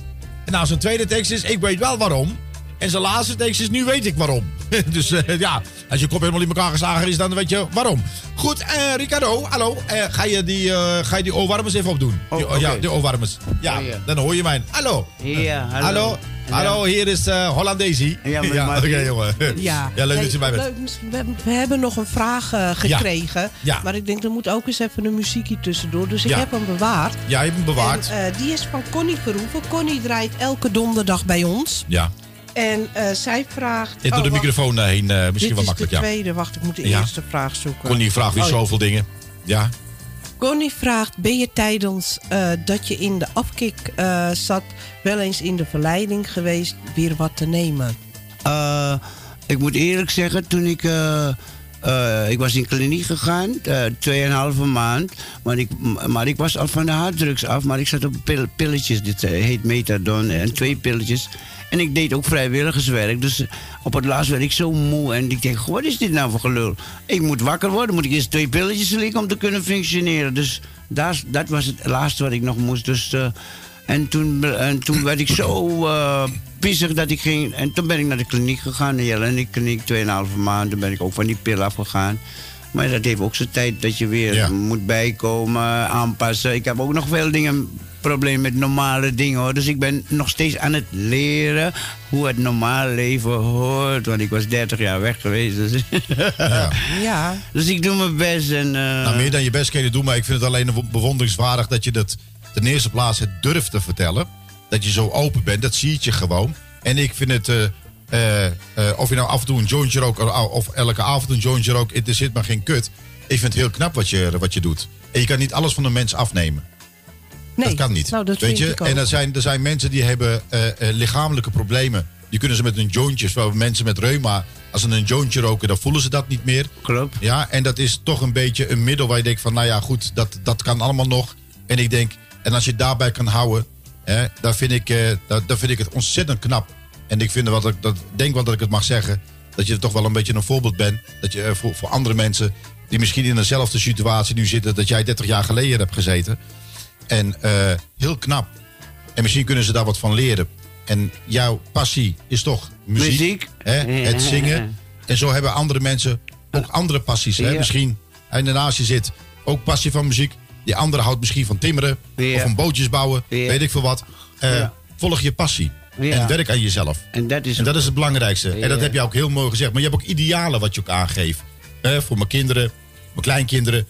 Speaker 1: En nou, zijn tweede tekst is, ik weet wel waarom. En zijn laatste tekst is, nu weet ik waarom. dus eh, ja, als je kop helemaal in elkaar geslagen is, dan weet je waarom. Goed, eh, Ricardo, hallo. Eh, ga, je die, eh, ga je die oorwarmers even opdoen?
Speaker 7: Oh,
Speaker 1: Die-
Speaker 7: oké.
Speaker 1: Ja, die oorwarmers. Ja,
Speaker 7: Oh, ja.
Speaker 1: dan hoor je mij. Hallo.
Speaker 7: Ja, hallo.
Speaker 1: Hallo. Hallo, hier is eh Hollandaise.
Speaker 7: Ja, met
Speaker 1: oké jongen.
Speaker 5: Ja,
Speaker 1: ja leuk
Speaker 5: Nee,
Speaker 1: dat je bij bent.
Speaker 5: We, we hebben nog een vraag eh, gekregen.
Speaker 1: Ja.
Speaker 5: Maar ik denk, er moet ook eens even een muziekje tussendoor. Dus ik
Speaker 1: Ja.
Speaker 5: heb hem bewaard.
Speaker 1: Ja, je hebt hem bewaard.
Speaker 5: En, eh, die is van Connie Verhoeven. Connie draait elke donderdag bij ons.
Speaker 1: ja.
Speaker 5: En eh, zij vraagt...
Speaker 1: Dit door de
Speaker 5: oh, wacht.
Speaker 1: microfoon heen, eh, misschien
Speaker 5: Dit
Speaker 1: wel
Speaker 5: is
Speaker 1: makkelijk.
Speaker 5: de
Speaker 1: Ja.
Speaker 5: tweede. Wacht, ik moet de
Speaker 1: Ja.
Speaker 5: eerste vraag zoeken.
Speaker 1: Connie vraagt weer
Speaker 5: Oh, ja.
Speaker 1: zoveel dingen. Ja.
Speaker 5: Connie vraagt, ben je tijdens eh, dat je in de afkik eh, zat... wel eens in de verleiding geweest weer wat te nemen?
Speaker 7: Eh, ik moet eerlijk zeggen, toen ik. Eh, ik was in kliniek gegaan, eh, tweeënhalve maand. Maar ik, maar ik was al van de harddrugs af. Maar ik zat op pil- pilletjes, dit eh, heet methadon. En twee pilletjes. En ik deed ook vrijwilligerswerk. Dus op het laatst werd ik zo moe. En ik denk, wat is dit nou voor gelul? Ik moet wakker worden. Moet ik eerst twee pilletjes slikken om te kunnen functioneren. Dus dat was het laatste wat ik nog moest. Dus, en, toen, en toen werd ik zo eh, pissig dat ik ging. En toen ben ik naar de kliniek gegaan. De Jelenic kliniek, 2,5 maanden. Toen ben ik ook van die pil afgegaan. Maar dat heeft ook zijn tijd dat je weer
Speaker 1: Ja.
Speaker 7: moet bijkomen, aanpassen. Ik heb ook nog veel dingen, problemen met normale dingen hoor. Dus ik ben nog steeds aan het leren hoe het normale leven hoort. Want ik was 30 jaar weg geweest. Dus,
Speaker 1: ja.
Speaker 5: Ja.
Speaker 7: dus ik doe mijn best. En, eh,
Speaker 1: Nou, meer dan je best kun je doen, maar ik vind het alleen bewonderingswaardig dat je dat ten eerste plaats het durft te vertellen. Dat je zo open bent, dat zie je gewoon. En ik vind het eh, eh, eh, of je nou af en toe een jointje rookt of, of elke avond een jointje rookt, er zit maar geen kut. Ik vind het heel knap wat je, wat je doet. En je kan niet alles van een mens afnemen.
Speaker 5: Nee,
Speaker 1: dat kan niet.
Speaker 5: nou, dat
Speaker 1: weet je? En er zijn, er zijn mensen die hebben eh, eh, lichamelijke problemen. Die kunnen ze met een jointje, zoals mensen met reuma, als ze een jointje roken, dan voelen ze dat niet meer.
Speaker 7: Klopt.
Speaker 1: Ja, en dat is toch een beetje een middel waar je denkt van, nou ja, goed, dat, dat kan allemaal nog. En ik denk, en als je daarbij kan houden, hè, dan, vind ik, eh, dan vind ik het ontzettend knap. En ik vind wat ik dat, denk wel dat ik het mag zeggen, dat je toch wel een beetje een voorbeeld bent. Dat je eh, voor, voor andere mensen die misschien in dezelfde situatie nu zitten, dat jij 30 jaar geleden hebt gezeten. En eh, heel knap. En misschien kunnen ze daar wat van leren. En jouw passie is toch muziek.
Speaker 7: Muziek.
Speaker 1: Hè? Het zingen. En zo hebben andere mensen ook andere passies. Hè?
Speaker 7: Ja.
Speaker 1: Misschien, en daarnaast je zit, ook passie van muziek. Die andere houdt misschien van timmeren.
Speaker 7: Ja.
Speaker 1: Of van bootjes bouwen.
Speaker 7: Ja.
Speaker 1: Weet ik veel wat. Eh,
Speaker 7: Ja.
Speaker 1: Volg je passie. En werk aan jezelf.
Speaker 7: En dat is,
Speaker 1: En dat is het belangrijkste. En dat heb je ook heel mooi gezegd. Maar je hebt ook idealen wat je ook aangeeft. Hè? Voor mijn kinderen, mijn kleinkinderen.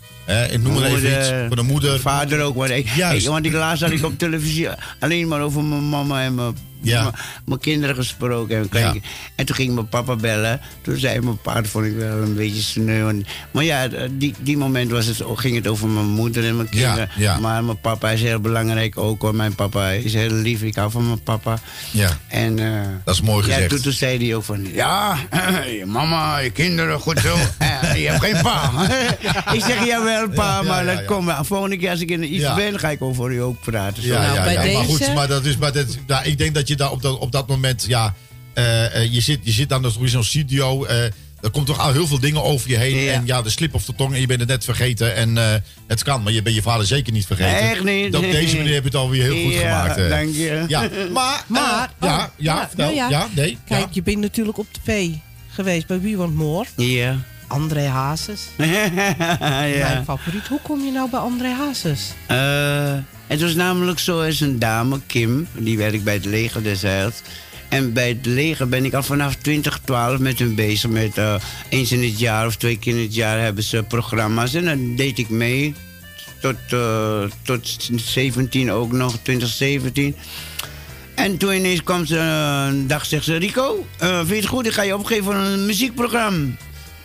Speaker 1: Ik noem maar even iets. Voor de moeder.
Speaker 7: Vader ook. Want ik,
Speaker 1: Juist.
Speaker 7: ik- want ik laatst had ik op televisie alleen maar over mijn mama en mijn,
Speaker 1: Ja.
Speaker 7: mijn, kinderen gesproken. En, en toen ging mijn papa bellen. Toen zei mijn pa, dat vond ik wel een beetje sneu. Maar ja, die, die moment was het, ging het over mijn moeder en mijn
Speaker 1: Ja,
Speaker 7: kinderen.
Speaker 1: ja.
Speaker 7: Maar mijn papa is heel belangrijk ook. Hoor. Mijn papa is heel lief. Ik hou van mijn papa.
Speaker 1: Ja,
Speaker 7: En, eh,
Speaker 1: dat is mooi
Speaker 7: ja,
Speaker 1: gezegd.
Speaker 7: toen, toen zei hij ook van... Ja, je mama, je kinderen, goed zo. Eh, je hebt geen pa. ik zeg, jawel pa,
Speaker 1: Ja, ja,
Speaker 7: maar
Speaker 1: ja,
Speaker 7: dat
Speaker 1: ja.
Speaker 7: komt wel. Volgende keer als ik in iets
Speaker 1: Ja.
Speaker 7: ben, ga ik over u ook praten. Zo.
Speaker 1: Ja,
Speaker 5: Nou,
Speaker 1: ja,
Speaker 5: bij
Speaker 1: ja. maar goed, maar dat is, maar dat, ja, ik denk dat je daar op dat, op dat moment, ja, eh, eh, je, zit, je zit dan in zo'n studio. eh, er komt toch al heel veel dingen over je heen.
Speaker 7: Ja.
Speaker 1: En ja, de slip of de tong en je bent het net vergeten. En eh, het kan, maar je bent je vader zeker niet vergeten.
Speaker 7: Echt niet.
Speaker 1: Op deze manier heb je het alweer heel goed
Speaker 7: Ja,
Speaker 1: gemaakt.
Speaker 7: dank je.
Speaker 1: Ja, maar,
Speaker 5: Maar,
Speaker 1: ja,
Speaker 5: oh,
Speaker 1: ja,
Speaker 5: ja,
Speaker 1: vertel.
Speaker 5: nou
Speaker 1: ja.
Speaker 5: ja.
Speaker 1: nee.
Speaker 5: Kijk,
Speaker 1: ja.
Speaker 5: je bent natuurlijk op tv geweest bij Wie Want Moor.
Speaker 7: Ja.
Speaker 5: André Hazes. Mijn
Speaker 7: ja.
Speaker 5: favoriet. Hoe kom je nou bij André Hazes?
Speaker 7: Eh, het was namelijk zo, is een dame, Kim, die werkt bij het leger des Heils. En bij het leger ben ik al vanaf 2012 met hun bezig. Met eh, eens in het jaar of twee keer in het jaar hebben ze programma's. En dan deed ik mee. Tot, eh, tot 17 ook nog, 2017. En toen ineens kwam ze eh, een dag, zegt ze... Rico, vind je het goed? Ik ga je opgeven voor een muziekprogramma.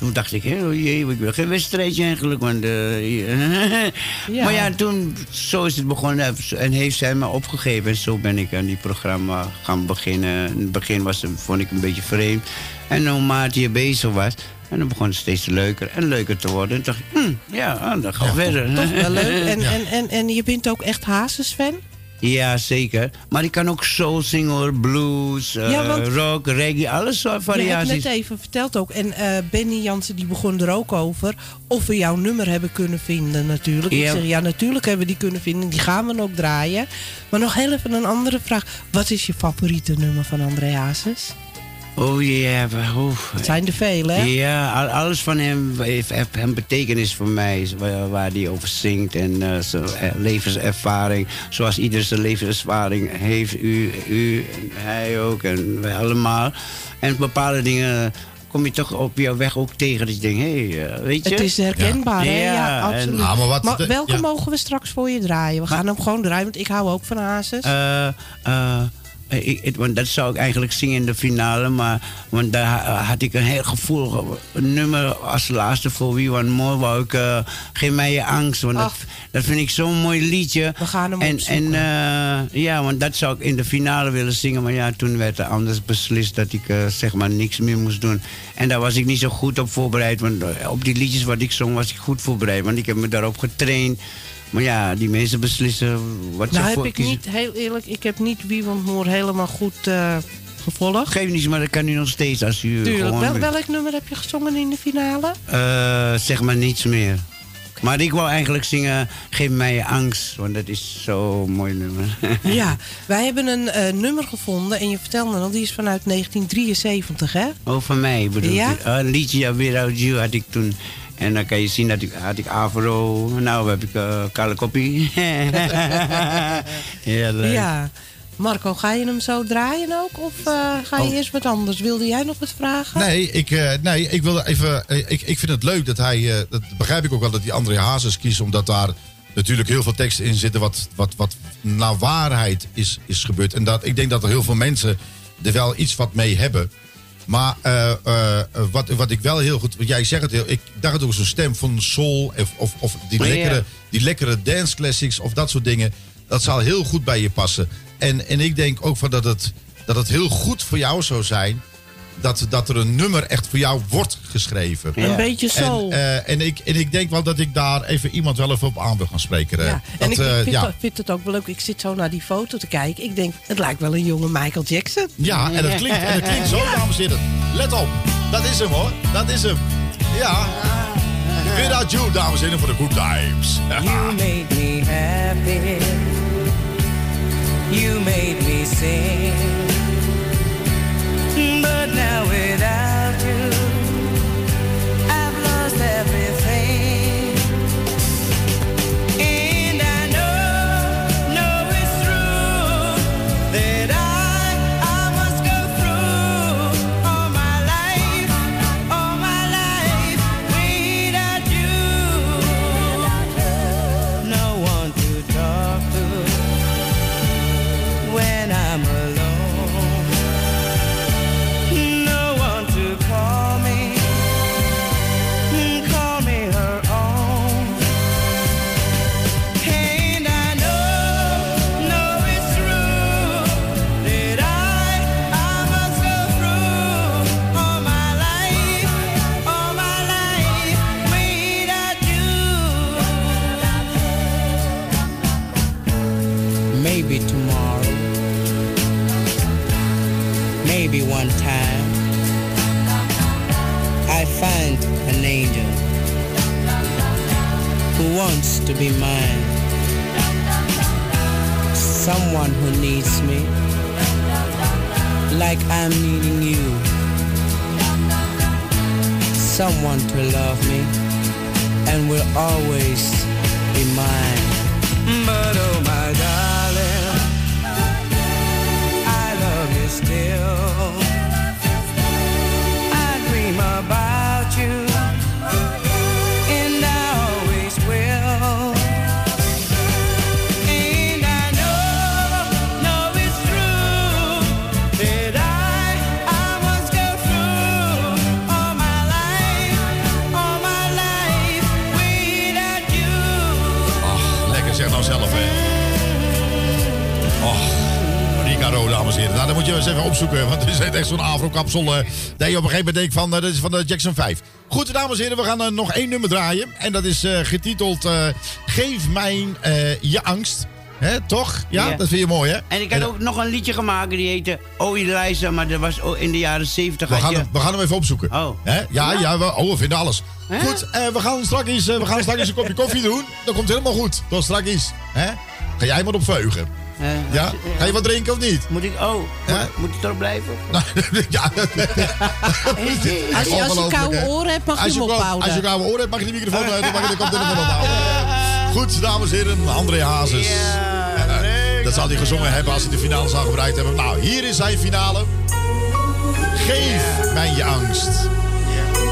Speaker 7: Toen dacht ik, oh jee, ik wil geen wedstrijdje eigenlijk. Want, eh,
Speaker 5: Ja.
Speaker 7: Maar ja, toen, zo is het begonnen en heeft zij me opgegeven. En zo ben ik aan die programma gaan beginnen. In het begin was, vond ik een beetje vreemd. En naarmate je bezig was, en dan begon het steeds leuker en leuker te worden. En toen dacht ik, hm, ja, ah, dan gaan we verder.
Speaker 5: Toch wel leuk. En,
Speaker 1: Ja.
Speaker 5: en, en, en je bent ook echt Hazes-fan?
Speaker 7: Ja, zeker. Maar ik kan ook soul zingen, hoor. blues, eh,
Speaker 5: Ja, want-
Speaker 7: rock, reggae, alles soort
Speaker 5: Je hebt
Speaker 7: variaties.
Speaker 5: net even verteld ook. En eh, Benny Jansen die begon er ook over. Of we jouw nummer hebben kunnen vinden natuurlijk. Ik
Speaker 7: Ja.
Speaker 5: zeg ja, natuurlijk hebben we die kunnen vinden. Die gaan we ook draaien. Maar nog heel even een andere vraag. Wat is je favoriete nummer van André Hazes?
Speaker 7: Oh ja, yeah,
Speaker 5: Het zijn er vele, hè?
Speaker 7: Ja, al- alles van hem heeft, heeft een betekenis voor mij. Waar, hij over zingt en eh, zijn eh, levenservaring. Zoals ieder zijn levenservaring heeft. U, u en hij ook en wij allemaal. En bepaalde dingen kom je toch op jouw weg ook tegen. Dat je denkt, hé, hey, eh, weet je.
Speaker 5: Het is herkenbaar, hè?
Speaker 7: Ja,
Speaker 5: Ja,
Speaker 7: en-
Speaker 5: absoluut.
Speaker 1: Ah, maar wat-
Speaker 5: welke
Speaker 1: ja.
Speaker 5: mogen we straks voor je draaien? We gaan hem gewoon draaien, want ik hou ook van Hazes.
Speaker 7: Eh, eh, ik, ik- want dat zou ik eigenlijk zingen in de finale. Maar want daar ha- had ik een heel gevoelig nummer als laatste voor Wie Want More. Wou ik eh, Geef mij je angst. Want dat, vind ik zo'n mooi liedje.
Speaker 5: We gaan hem
Speaker 7: en,
Speaker 5: opzoeken.
Speaker 7: en eh, ja, want dat zou ik in de finale willen zingen. Maar ja, toen werd er anders beslist dat ik eh, zeg maar niks meer moest doen. En daar was ik niet zo goed op voorbereid. Want eh, op die liedjes wat ik zong was ik goed voorbereid. Want ik heb me daarop getraind. Maar ja, die mensen beslissen wat ze
Speaker 5: nou heb
Speaker 7: voor
Speaker 5: ik
Speaker 7: kiezen.
Speaker 5: niet, heel eerlijk, ik heb niet Wie Want Moor helemaal goed eh, gevolgd.
Speaker 7: Geef niet, maar dat kan u nog steeds als u
Speaker 5: Tuurlijk.
Speaker 7: gewoon...
Speaker 5: Wel, welk nummer heb je gezongen in de finale?
Speaker 7: Eh, zeg maar niets meer. Maar ik wou eigenlijk zingen Geef mij je angst. Want dat is zo'n mooi nummer.
Speaker 5: Ja, wij hebben een eh, nummer gevonden en je vertelde al, die is vanuit 1973, hè?
Speaker 7: oh, van mij bedoel
Speaker 5: Ja?
Speaker 7: je? Oh, een liedje ja, Without You had ik toen. En dan kan je zien dat ik, had ik Avro. Nou heb ik eh kale koppie. ja, leuk.
Speaker 5: Ja. Marco, ga je hem zo draaien ook? Of eh, ga je
Speaker 1: Oh.
Speaker 5: eerst wat anders? Wilde jij nog wat vragen?
Speaker 1: Nee, ik, eh, nee, ik wil even. ik, ik vind het leuk dat hij. eh, dat begrijp ik ook wel dat hij André Hazes kiest, omdat daar natuurlijk heel veel teksten in zitten. wat, wat, wat naar waarheid is, is gebeurd. En dat, ik denk dat er heel veel mensen er wel iets wat mee hebben. Maar eh, eh, wat, wat ik wel heel goed... Want jij zegt het heel... Ik dacht ook zo'n stem van soul... Of, of, of die, lekkere, die lekkere dance classics of dat soort dingen. Dat zal heel goed bij je passen. En, en ik denk ook van dat, het, dat het heel goed voor jou zou zijn... Dat, dat er een nummer echt voor jou wordt geschreven.
Speaker 5: Een beetje soul.
Speaker 1: En, eh, en, ik, en ik denk wel dat ik daar even iemand wel even op aan wil gaan spreken. eh.
Speaker 5: Ja, en
Speaker 1: Dat,
Speaker 5: ik, ik
Speaker 1: eh,
Speaker 5: vind,
Speaker 1: ja.
Speaker 5: het- vind het ook wel leuk. Ik zit zo naar die foto te kijken. Ik denk, het lijkt wel een jonge Michael Jackson.
Speaker 1: Ja, en dat klinkt, en dat klinkt zo, dames en heren. Let op, dat is hem hoor. Dat is hem. Ja. Without you, dames en heren, voor de good times.
Speaker 11: You made me happy. You made me sing. Now without
Speaker 1: zo'n afro-kapsel. eh, dat je op een gegeven moment denkt van, eh, dat is van de Jackson 5. Goed, dames en heren, we gaan eh, nog één nummer draaien. En dat is eh, getiteld eh, Geef mij eh, je angst. Hè, toch? Ja,
Speaker 7: Ja.
Speaker 1: dat vind je mooi, hè?
Speaker 7: En ik had ook nog een liedje gemaakt, die heette Oh Eliza, maar dat was in de jaren 70.
Speaker 1: We gaan,
Speaker 7: je-
Speaker 1: hem, we gaan hem even opzoeken.
Speaker 7: Oh.
Speaker 1: Hè? Ja, ja, we, oh, we vinden alles. Goed, eh, we gaan straks, eh, we gaan straks een kopje koffie doen. Dat komt helemaal goed. Tot straks. Hè? Ga jij maar op veugen.
Speaker 7: Eh,
Speaker 1: Ja? Ga je wat drinken of niet?
Speaker 7: Moet ik, oh, moet, moet ik erop blijven?
Speaker 1: ja.
Speaker 5: Als je, als je koude oren hebt, mag je
Speaker 1: Als
Speaker 5: hem
Speaker 1: je,
Speaker 5: ophouden.
Speaker 1: als je koude oren hebt, mag je de microfoon uit. Dan mag je de koptelefoon ophouden. Goed, dames en heren. André Hazes. Dat zal hij gezongen hebben als hij de finale zou gebruikt hebben. Nou, hier is zijn finale. Geef mij je angst.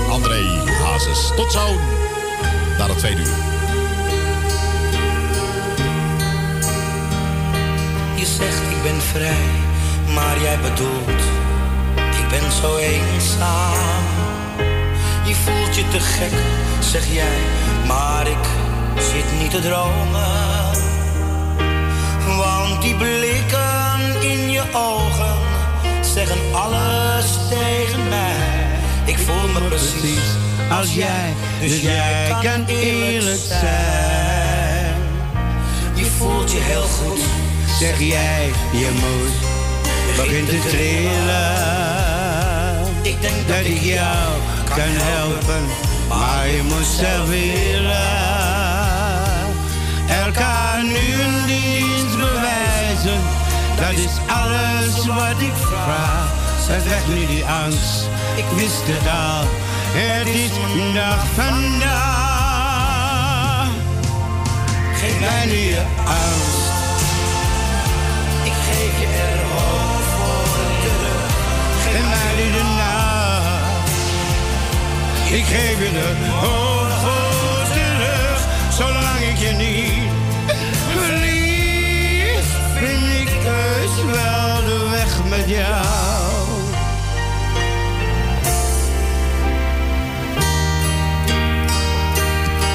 Speaker 1: André Hazes. Tot zo. Na de tweede uur.
Speaker 11: Je zegt ik ben vrij, maar jij bedoelt ik ben zo eenzaam. Je voelt je te gek, zeg jij, maar ik zit niet te dromen. Want die blikken in je ogen zeggen alles tegen mij. Ik voel me precies als jij, dus jij kan eerlijk zijn. Je voelt je heel goed,
Speaker 7: Zeg jij, je moed begint te trillen.
Speaker 11: Ik denk
Speaker 7: dat ik jou kan helpen, maar je moet zelf willen. Elkaar nu een dienst bewijzen, dat is alles wat ik vraag. Zet weg nu die angst, ik wist het al, het is dag vandaag. Geef mij nu je angst
Speaker 11: je voor.
Speaker 7: Geef mij nu de naam. Ik geef je de hoog terug, zolang ik je niet verlies. Vind ik heus wel de weg met jou.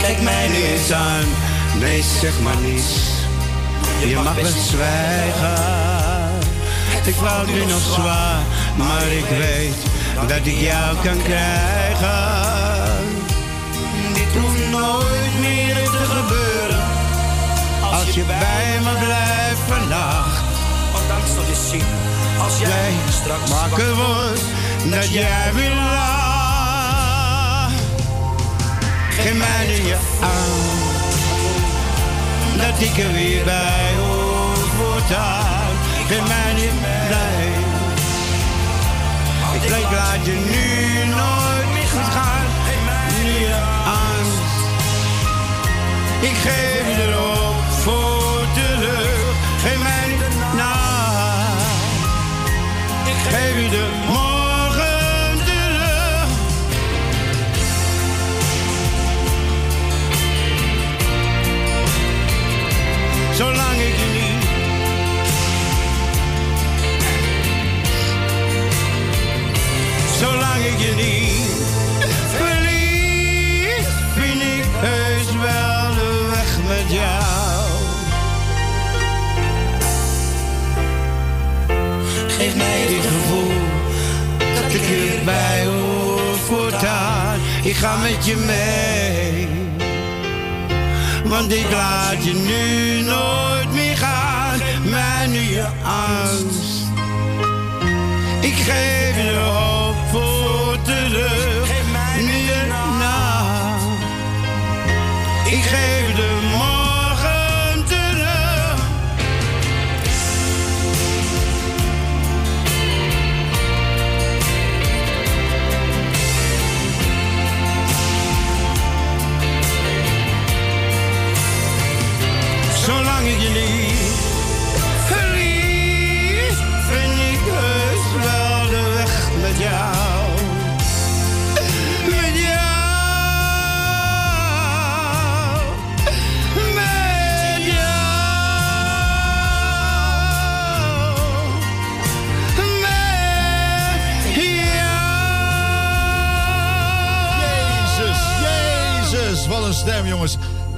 Speaker 7: Kijk mij nu aan, nee zeg maar niets. Je mag best zwijgen. Ik wou nu nog zwaar, maar ik weet dat ik jou kan krijgen. Dit hoeft nooit meer te gebeuren. Als je bij me blijft vannacht.
Speaker 4: Want dan zal je zien, als jij straks
Speaker 7: wakker wordt, dat jij weer lacht. Geef mij nu je aan, dat ik er weer bij hoor voortaan. Geef mij niet blij. Ik ik laat je nu nooit meer goed gaan. Ik geef erop voor terug. Geef mij na. Ik geef je de ik je niet verlies, vind ik heus wel de weg met jou. Geef mij dit gevoel dat ik erbij hoor voortaan. Ik ga met je mee. Want ik laat je nu nooit meer gaan. Mij nu je angst. Ik geef je hoop je na. Ik geef de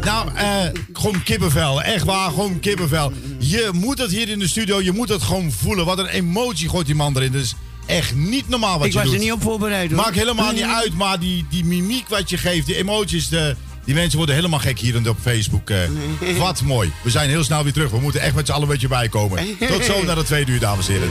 Speaker 1: Nou, eh, gewoon kippenvel. Echt waar, gewoon kippenvel. Je moet het hier in de studio, je moet het gewoon voelen. Wat een emotie gooit die man erin. Is echt niet normaal wat
Speaker 7: Ik
Speaker 1: je
Speaker 7: was
Speaker 1: doet.
Speaker 7: er niet op voorbereid hoor.
Speaker 1: Maakt helemaal niet uit, maar die, die mimiek wat je geeft, die emoties, de, die mensen worden helemaal gek hier op Facebook. eh. Wat mooi. We zijn heel snel weer terug. We moeten echt met z'n allen een beetje bijkomen. Tot zo naar de tweede uur, dames en heren.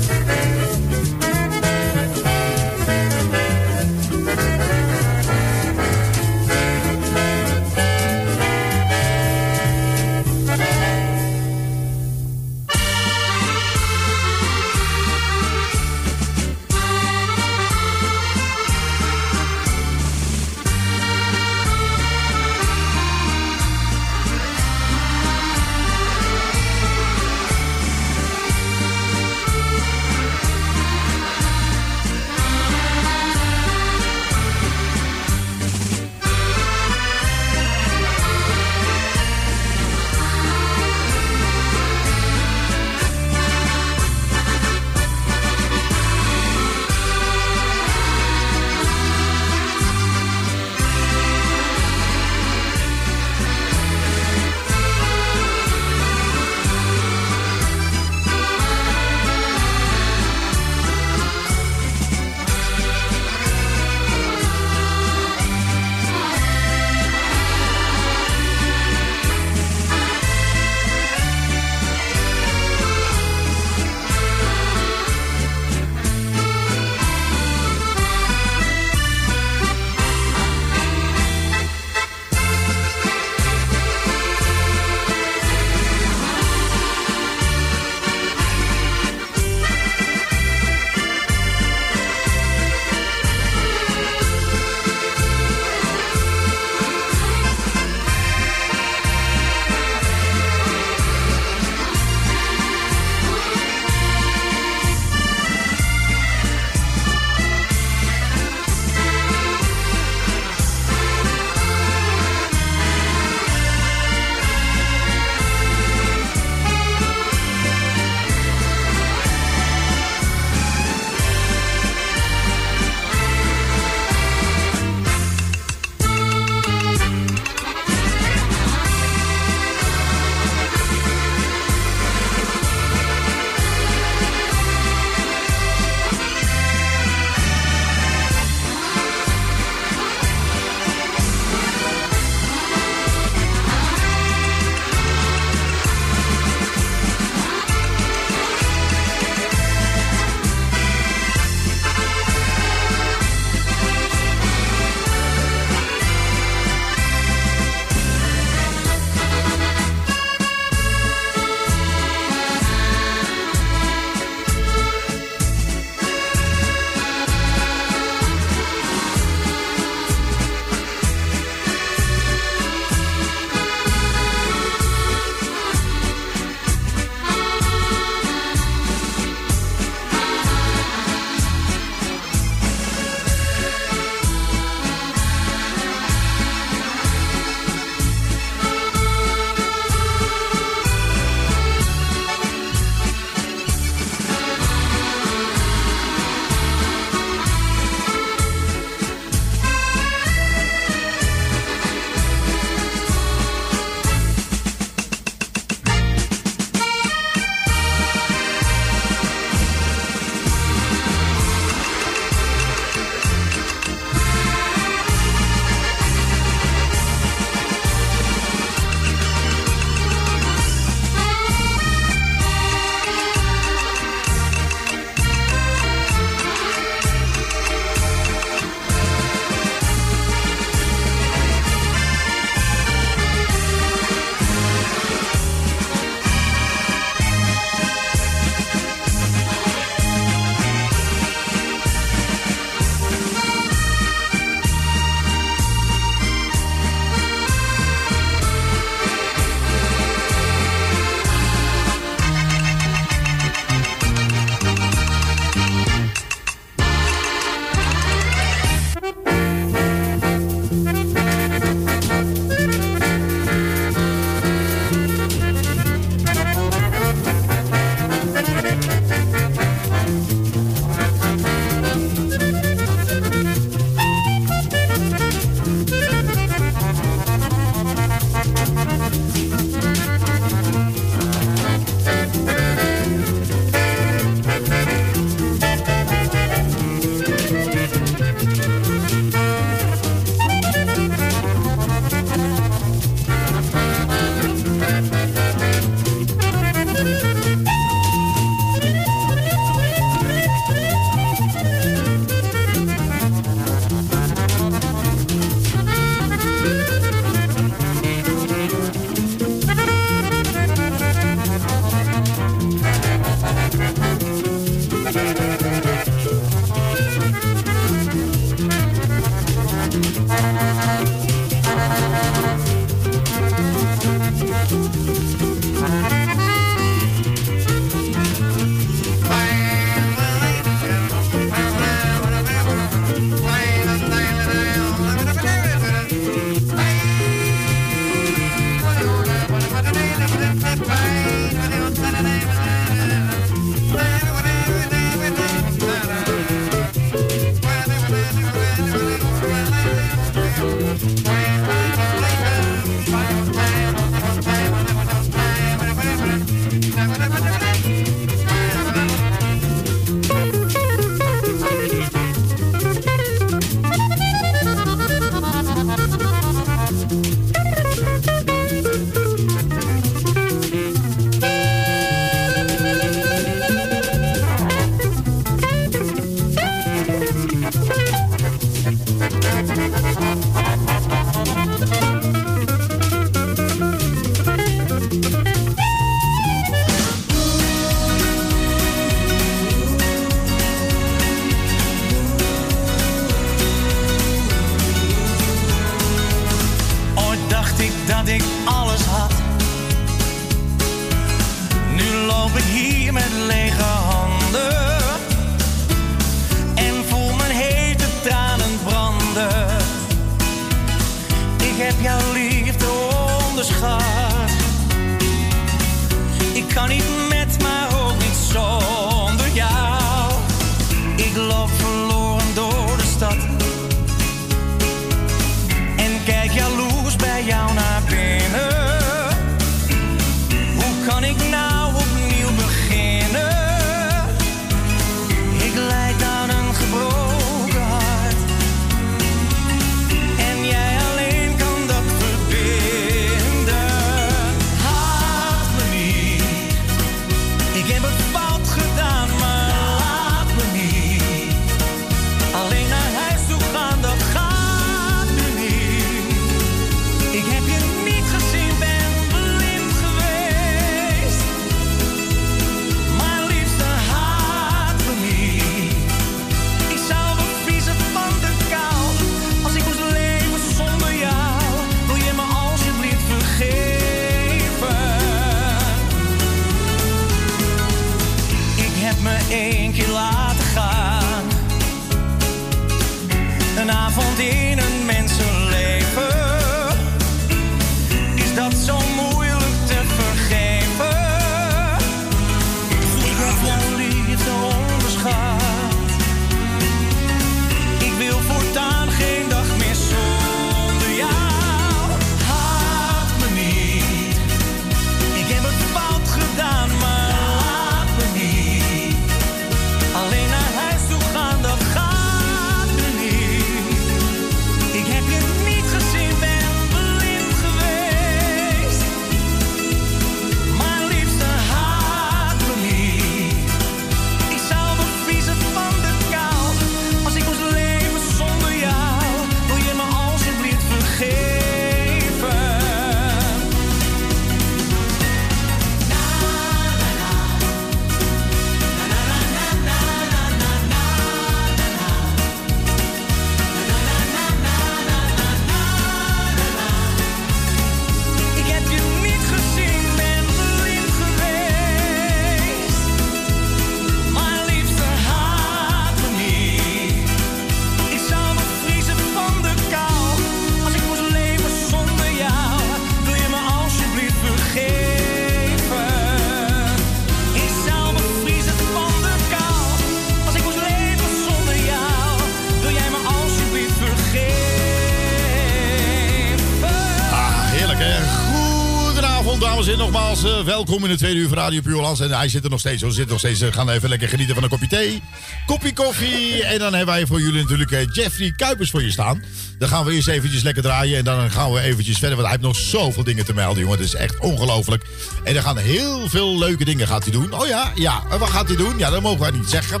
Speaker 1: Welkom in het tweede uur van Radio Puurlands. En hij zit er nog steeds, zo zit nog steeds. We gaan even lekker genieten van een kopje thee, kopje koffie. En dan hebben wij voor jullie natuurlijk eh, Jeffrey Kuipers voor je staan. Dan gaan we eerst eventjes lekker draaien en dan gaan we eventjes verder. Want hij heeft nog zoveel dingen te melden, jongen. Het is echt ongelooflijk. En er gaan heel veel leuke dingen gaat hij doen. Oh ja, ja. En wat gaat hij doen? Ja, dat mogen wij niet zeggen.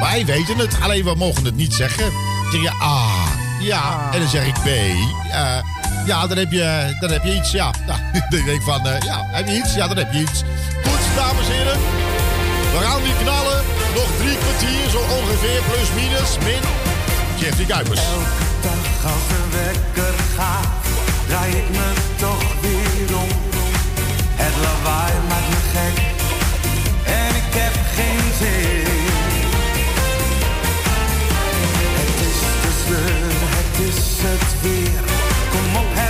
Speaker 1: Wij weten het, alleen we mogen het niet zeggen. Dan zeg je A, ja, en dan zeg ik B. eh, ja, dan heb, je, dan heb je iets, ja. Nou, dan denk ik van, eh, ja, heb je iets? Ja, dan heb je iets. Goed, dames en heren. We gaan weer knallen. Nog drie kwartier, zo ongeveer, plus minus, min. Jeffrey Kuipers.
Speaker 4: dag als de wekker gaat, draai ik me toch weer om. Het lawaai maakt me gek en ik heb geen zin. Het is de sleur, het is het weer. Kom op, het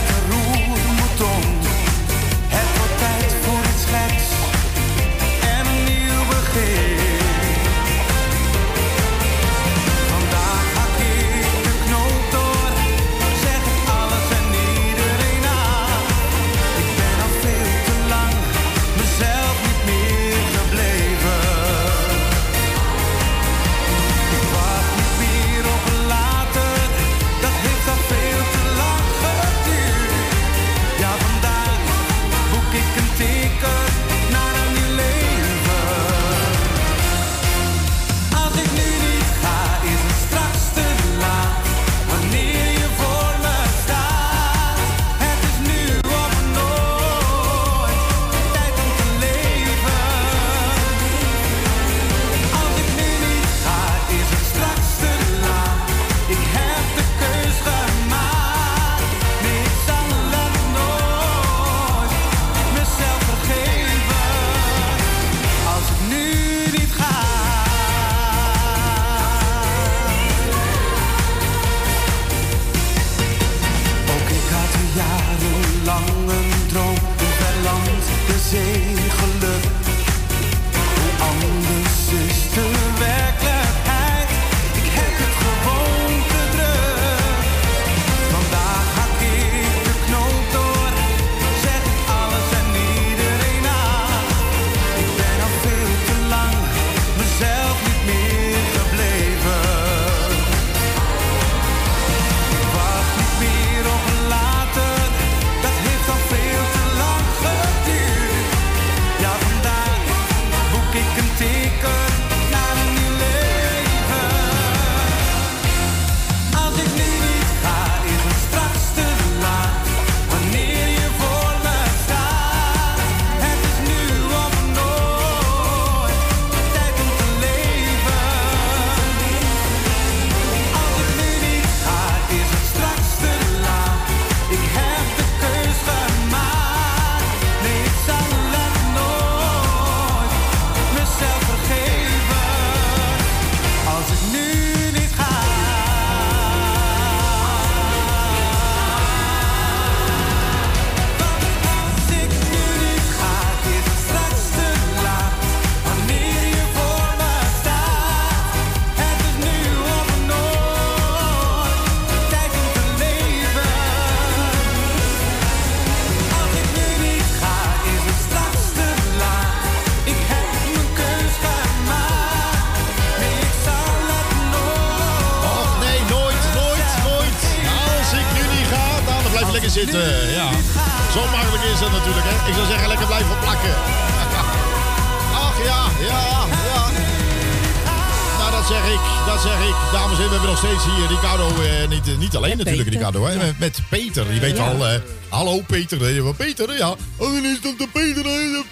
Speaker 1: Hè, met, met Peter. Je weet
Speaker 5: Ja.
Speaker 1: wel, eh, hallo Peter. Wel, Peter, ja. Oh, dan is dat de Peter,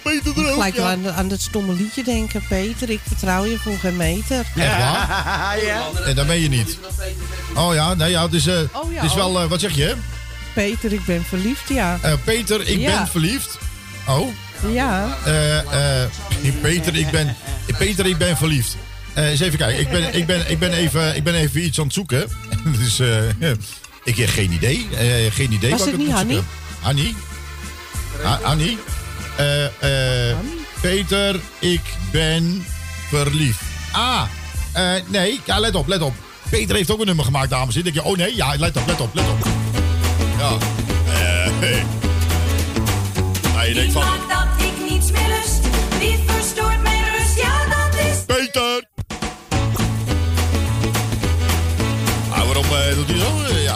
Speaker 1: Peter er ook.
Speaker 5: Gelijk
Speaker 1: ja.
Speaker 5: aan, aan het stomme liedje denken, Peter. Ik vertrouw je voor geen meter.
Speaker 1: Echt waar? En dat ben je niet. Oh ja, nee, ja, het is, eh,
Speaker 5: Oh ja,
Speaker 1: het is wel,
Speaker 5: oh.
Speaker 1: eh, wat zeg je?
Speaker 5: Peter, ik ben verliefd, ja.
Speaker 1: Eh, Peter, ik
Speaker 5: Ja.
Speaker 1: ben verliefd. Oh,
Speaker 5: Ja.
Speaker 1: eh, eh, Peter, ik ben, Peter, ik ben verliefd. Eh, eens even kijken, ik ben, ik, ben, ik, ben even, ik ben even iets aan het zoeken. dus eh, ik heb geen idee. Eh, geen idee
Speaker 5: Was
Speaker 1: wat
Speaker 5: het
Speaker 1: ik
Speaker 5: niet
Speaker 1: moet
Speaker 5: Hannie?
Speaker 1: zoeken. Hannie? Ha- Hannie? Eh, eh, Peter, ik ben verliefd. Ah, eh, nee, ja, let op, let op. Peter heeft ook een nummer gemaakt, dames en heren. Dan denk je, oh nee, ja, let op, let op, let op. Ja. Eh, hey. Ah, je denkt van...
Speaker 12: maakt dat ik niets meer lust. Wie verstoort mijn rust? Ja, dat is.
Speaker 1: Peter! Ah, waarom doet hij zo? Ja.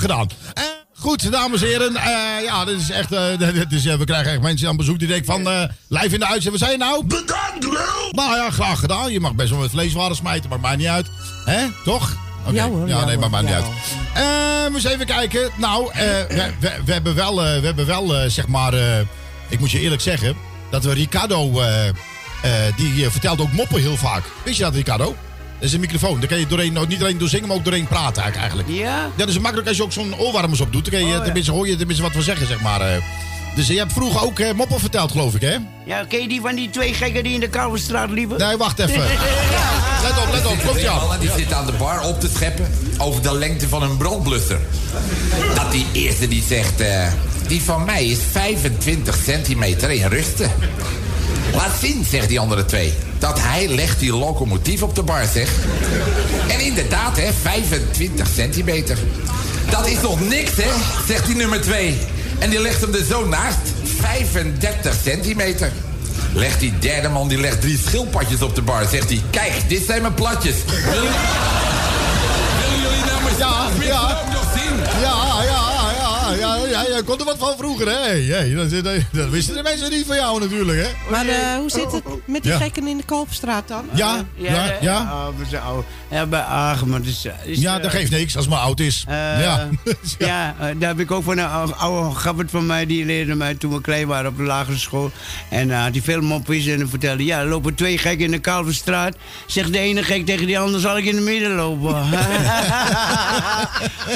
Speaker 1: Gedaan. Eh, goed, dames en heren. eh, ja, dit is echt... eh, dit is, we krijgen echt mensen aan bezoek die denken van... eh live in de uitzending. Wat zei je nou? Bedankt, Nou ja, graag gedaan. Je mag best wel met vleeswaren smijten. Maakt mij niet uit. Hè? Toch? Oké.
Speaker 5: Ja hoor,
Speaker 1: Ja,
Speaker 5: ja
Speaker 1: nee,
Speaker 5: hoor,
Speaker 1: maakt mij niet uit. Eh, eens even kijken. Nou, eh, we, we, we hebben wel, eh, we hebben wel eh, zeg maar... eh, ik moet je eerlijk zeggen... dat we Ricardo... eh, eh, die vertelt ook moppen heel vaak. Wist je dat, Ricardo? Dat is een microfoon. Daar kan je doorheen, nou, niet alleen door zingen, maar ook doorheen praten eigenlijk.
Speaker 7: Ja?
Speaker 1: Dat is makkelijk als je ook zo'n oorwarmers op doet. Dan kan je
Speaker 7: Oh, ja.
Speaker 1: tenminste, hoor je tenminste wat we zeggen, zeg maar. eh. Dus je hebt vroeger ook eh, moppen verteld, geloof ik, hè?
Speaker 7: Ja, ken je die van die twee gekken die in de Kalverstraat liepen?
Speaker 1: Nee, wacht even. Let op, let op.
Speaker 13: Twee
Speaker 1: ja.
Speaker 13: die zitten aan de bar op te scheppen over de lengte van een brandblusser. Dat die eerste die zegt, eh, die van mij is 25 centimeter in rusten. Laat zien, zegt die andere twee. Dat hij legt die locomotief op de bar, zegt. En inderdaad, hè, 25 centimeter. Dat is nog niks, hè, zegt die nummer twee. En die legt hem er zo naast. 35 centimeter. Legt die derde man, die legt drie schildpadjes op de bar. Zegt hij, kijk, dit zijn mijn platjes. Willen jullie nou maar
Speaker 1: Ja, ja.
Speaker 13: ook nog zien?
Speaker 1: Ja, ja, ja, Ja, ja, ja, ja, kon er wat van vroeger, hè? Hey, hey, dat, dat, dat wisten de mensen niet van jou natuurlijk, hè?
Speaker 5: Maar eh, hoe zit het met die
Speaker 1: Ja.
Speaker 5: gekken in de Kalverstraat dan?
Speaker 1: Ja, ja, ja.
Speaker 7: Oh, we zijn oud. Ja, bij Agen, maar het is... is
Speaker 1: Ja,
Speaker 7: eh,
Speaker 1: dat geeft niks als het maar oud is.
Speaker 7: eh,
Speaker 1: ja.
Speaker 7: ja, eh, daar heb ik ook van een oude, gabbert van mij, die leerde mij toen we klein waren op de lagere school. En eh, had hij veel mopjes en vertelde, ja, er lopen twee gekken in de Kalverstraat. Zegt de ene gek tegen die ander, zal ik in het midden lopen?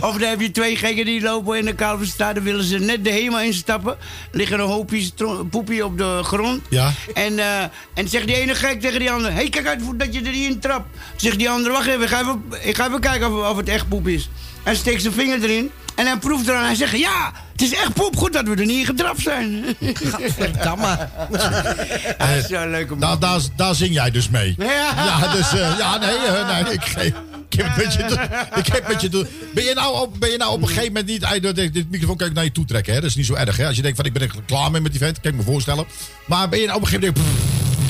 Speaker 7: of dan heb je twee gekken die lopen in de Kalverstraat, dan willen ze net de HEMA instappen. Liggen een hoopje poepie op de grond.
Speaker 1: Ja.
Speaker 7: En, eh, en zegt die ene gek tegen die ander: Hé, hey, kijk uit dat je er niet in trapt. Zegt die ander: Wacht even, ik ga even, ik ga even kijken of, of het echt poep is. Hij steekt zijn vinger erin en hij proeft eraan. Hij zegt: Ja, het is echt poep. Goed dat we er niet in getrapt zijn.
Speaker 5: Gadverdamme.
Speaker 7: Dat is zo leuk om
Speaker 1: Daar, daar, daar zing jij dus mee.
Speaker 7: Ja.
Speaker 1: Ja, dus, eh, ja, nee, eh, nee, ik, ik heb een beetje, te- ik heb een beetje, te- ben je nou op, ben je nou op een gegeven moment niet, eh, dit, dit microfoon kan ik naar je toe trekken, hè? Dat is niet zo erg, hè? Als je denkt van, ik ben er klaar mee met die vent, kan ik me voorstellen. Maar ben je nou op een gegeven moment,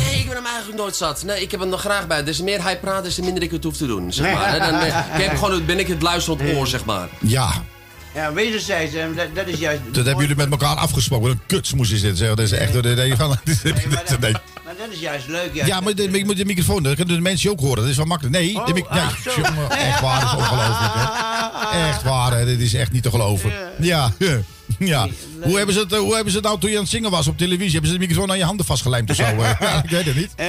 Speaker 8: Nee, ik ben hem eigenlijk nooit zat. Nee, ik heb hem nog graag bij. Des meer hij praat, des te minder ik het hoef te doen. Zeg maar. hè. Dan, eh, ik heb gewoon, ben ik het luisterend oor, zeg maar.
Speaker 1: ja,
Speaker 7: Ja, wederzijds, hè, dat, dat is juist.
Speaker 1: dat hebben jullie met elkaar afgesproken. Een kutsmoes is dit, zeg. Dat is echt, van, nee.
Speaker 7: Maar dat is juist leuk. Juist.
Speaker 1: Ja, maar de, je moet de microfoon, dat kunnen de mensen ook horen. Dat is wel makkelijk. Nee, de mic- nee,
Speaker 7: ah,
Speaker 1: jongen, echt waar, dat is ongelooflijk. Hè. Echt waar, hè. dit is echt niet te geloven. Ja, ja. Hoe hebben, ze het, eh, hoe hebben ze het nou toen je aan het zingen was op televisie? Hebben ze de microfoon aan je handen vastgelijmd of zo? eh? Ja, ik weet het niet.
Speaker 7: Eh,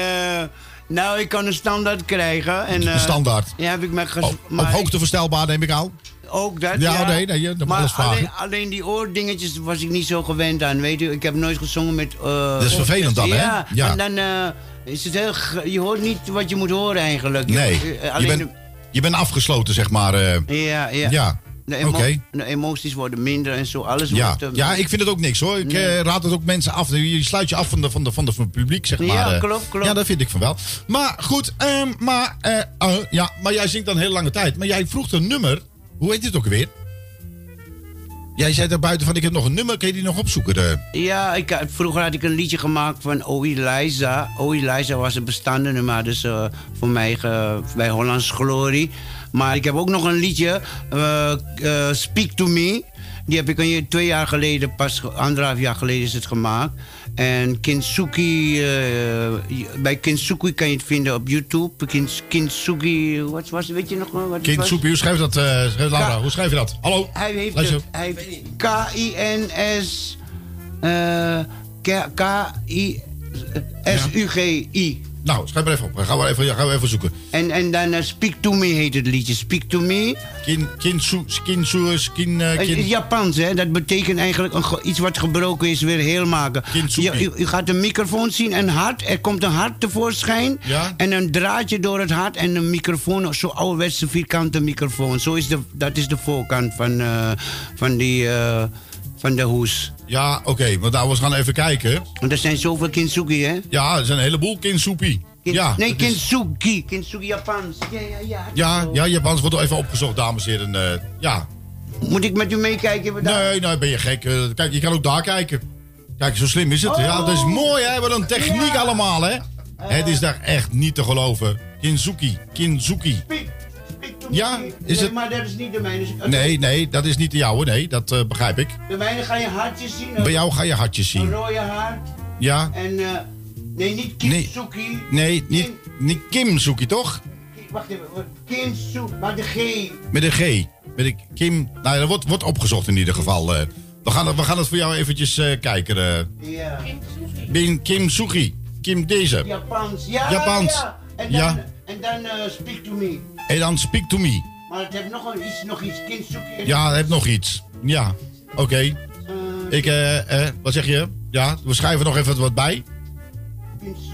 Speaker 7: nou, ik kan een standaard krijgen. En, eh,
Speaker 1: Een standaard?
Speaker 7: Ja, heb ik met ges-
Speaker 1: Op,
Speaker 7: maar
Speaker 1: hoogte verstelbaar neem ik aan.
Speaker 7: Ook dat,
Speaker 1: Ja,
Speaker 7: ja.
Speaker 1: nee, nee, je- dat moet
Speaker 7: maar
Speaker 1: alles vragen.
Speaker 7: alleen, alleen die oordingetjes was ik niet zo gewend aan, weet u. Ik heb nooit gezongen met... eh,
Speaker 1: Dat is vervelend dan, hè?
Speaker 7: ja,
Speaker 1: Ja.
Speaker 7: en dan eh, is het heel... Je hoort niet wat je moet horen eigenlijk.
Speaker 1: Nee,
Speaker 7: Je- eh,
Speaker 1: je
Speaker 7: alleen
Speaker 1: bent, je bent afgesloten, zeg maar.
Speaker 7: ja, ja.
Speaker 1: Ja,
Speaker 7: De, emo-
Speaker 1: oké.
Speaker 7: de emoties worden minder en zo. Alles
Speaker 1: Ja.
Speaker 7: wordt...
Speaker 1: ja, ik vind het ook niks hoor. Ik
Speaker 7: Nee.
Speaker 1: raad het ook mensen af. Je sluit je af van, de, van, de, van, de, van het publiek, zeg
Speaker 7: Ja,
Speaker 1: maar. eh.
Speaker 7: klopt, klopt.
Speaker 1: Ja, dat vind ik van wel. Maar goed, ehm, maar, ja, maar jij zingt dan heel lange tijd. Maar jij vroeg een nummer. Hoe heet dit ook weer? Jij zei daar buiten van, ik heb nog een nummer. Kun je die nog opzoeken? eh?
Speaker 7: Ja, ik, had- vroeger had ik een liedje gemaakt van O Eliza. O Eliza was een bestaande nummer, dus eh, voor mij bij Hollands Glorie. Maar ik heb ook nog een liedje, eh, eh, Speak to Me. Die heb ik een, twee jaar geleden, pas anderhalf jaar geleden is het gemaakt. En Kintsugi, eh, bij Kintsugi kan je het vinden op YouTube. Kins, Kintsugi, wat was weet je nog wel? Wat het
Speaker 1: Kind
Speaker 7: was?
Speaker 1: Soepie, hoe schrijf je dat? eh, schrijf- Laura,
Speaker 7: Ja.
Speaker 1: hoe schrijf je dat? Hallo?
Speaker 7: Hij heeft het. Hij heeft K-I-N-S. eh, K- K-I-S-U-G-I.
Speaker 1: Nou, schrijf maar even op. Gaan we even, gaan we even zoeken.
Speaker 7: En, en dan eh, Speak to Me heet het liedje. Speak to Me.
Speaker 1: Kin, kinsu, skinsu, skin, eh,
Speaker 7: Het
Speaker 1: kin,
Speaker 7: is Japans, hè? Dat betekent eigenlijk een, iets wat gebroken is weer heel maken. Je, u, u gaat een microfoon zien, een hart. Er komt een hart tevoorschijn.
Speaker 1: Ja.
Speaker 7: En een draadje door het hart en een microfoon. Zo'n ouderwetse vierkante microfoon. Zo is de, dat is de voorkant van, eh, van, die, eh, van de hoes.
Speaker 1: Ja, oké, maar daar we gaan even kijken.
Speaker 7: Want er zijn zoveel kintsugi, hè?
Speaker 1: Ja, er zijn een heleboel kinsoepie.
Speaker 7: Kin-
Speaker 1: Ja,
Speaker 7: nee,
Speaker 1: dat is-
Speaker 7: kintsugi. Kintsugi Japans. Ja, ja, ja.
Speaker 1: Ja, ja, Japans wordt even opgezocht, dames en heren. eh, ja.
Speaker 7: Moet ik met u meekijken?
Speaker 1: Nee, nou ben je gek. Eh, kijk, je kan ook daar kijken. Kijk, zo slim is het. Ja, dat is mooi, hè? Wat een techniek allemaal, hè? Het is daar echt niet te geloven. Kinzuki, Kinzuki. Ja, is
Speaker 7: nee,
Speaker 1: het...
Speaker 7: maar dat is niet de mijne.
Speaker 1: Nee, nee, dat is niet de jouwe, nee. Dat eh, begrijp ik.
Speaker 7: De mijne ga je hartjes zien.
Speaker 1: Bij jou ga je hartjes
Speaker 7: Een
Speaker 1: zien.
Speaker 7: rode hart.
Speaker 1: Ja?
Speaker 7: En, eh nee, niet
Speaker 1: Nee.
Speaker 7: kintsugi.
Speaker 1: Nee, niet, niet Kimzuki, toch?
Speaker 7: Wacht even. Kintsugi, maar de G.
Speaker 1: Met een G. Met een Kim... Nou, dat wordt, wordt opgezocht in ieder geval. eh. we, gaan, het- we gaan het voor jou eventjes eh, kijken. eh.
Speaker 7: Ja.
Speaker 1: Bin Kim Sugi. Kim deze.
Speaker 7: Japans. Ja,
Speaker 1: Japans.
Speaker 7: ja. En dan,
Speaker 1: Ja.
Speaker 7: En dan eh, speak to me.
Speaker 1: En dan speak to me.
Speaker 7: Maar het heeft nog iets, nog iets. Kintsugi.
Speaker 1: Ja, hij heeft nog iets. Ja, oké. Ik, eh, eh, wat zeg je? Ja, we schrijven nog even wat bij.
Speaker 7: Kintsugi.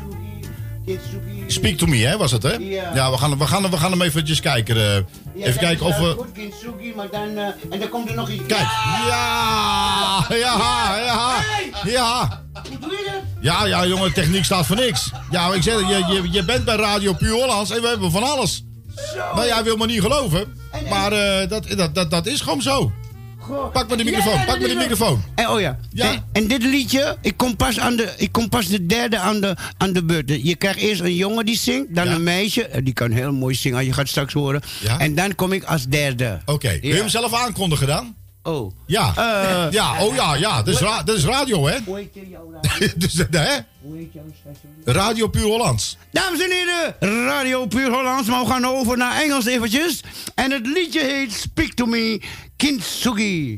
Speaker 7: Kintsugi.
Speaker 1: Speak to me, hè, was het, hè?
Speaker 7: Ja.
Speaker 1: we gaan, we gaan, we gaan hem eventjes kijken. eh.
Speaker 7: Ja,
Speaker 1: even kijken of we...
Speaker 7: Goed, Kintsugi, maar dan... eh, en dan komt er nog iets.
Speaker 1: Kijk. Ja, ja, ja, ja. Ja, ja, jongen, techniek staat voor niks. Ja, ik zeg je, je, je bent bij Radio Puur Hollands en we hebben van alles. Nou, jij wil me niet geloven, maar eh, dat, dat, dat, dat is gewoon zo. Pak me de microfoon,
Speaker 7: Ja,
Speaker 1: pak me de microfoon.
Speaker 7: En, oh ja.
Speaker 1: Ja.
Speaker 7: En, en dit liedje, ik kom pas, aan de, ik kom pas de derde aan de, aan de beurt. Je krijgt eerst een jongen die zingt, dan een meisje. eh, Die kan heel mooi zingen, je gaat straks horen.
Speaker 1: Ja.
Speaker 7: En dan kom ik als derde.
Speaker 1: Oké, wil je hem zelf aankondigen dan?
Speaker 14: Oh.
Speaker 8: Ja.
Speaker 14: Eh.
Speaker 8: Ja, oh ja, ja. Dat is, dat is radio, hè?
Speaker 14: Hoe heet jouw radio?
Speaker 8: Dus, eh, radio Puur Hollands.
Speaker 14: Dames en heren, Radio Puur Hollands. Maar we gaan over naar Engels eventjes. En het liedje heet Speak To Me, Kintsugi.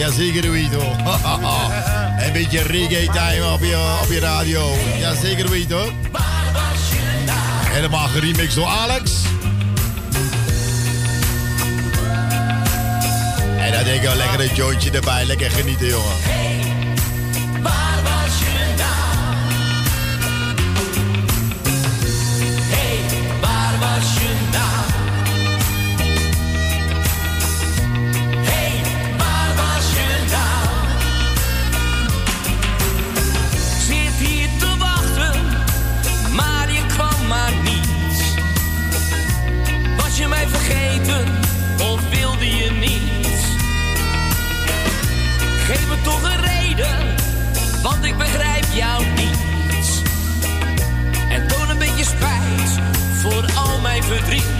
Speaker 8: Jazeker, Wito. Een beetje reggae time op je, op je radio. Jazeker, Wito. Helemaal geremixed door Alex. En dan denk ik wel lekker een jointje erbij. Lekker genieten, jongen. blijven drie.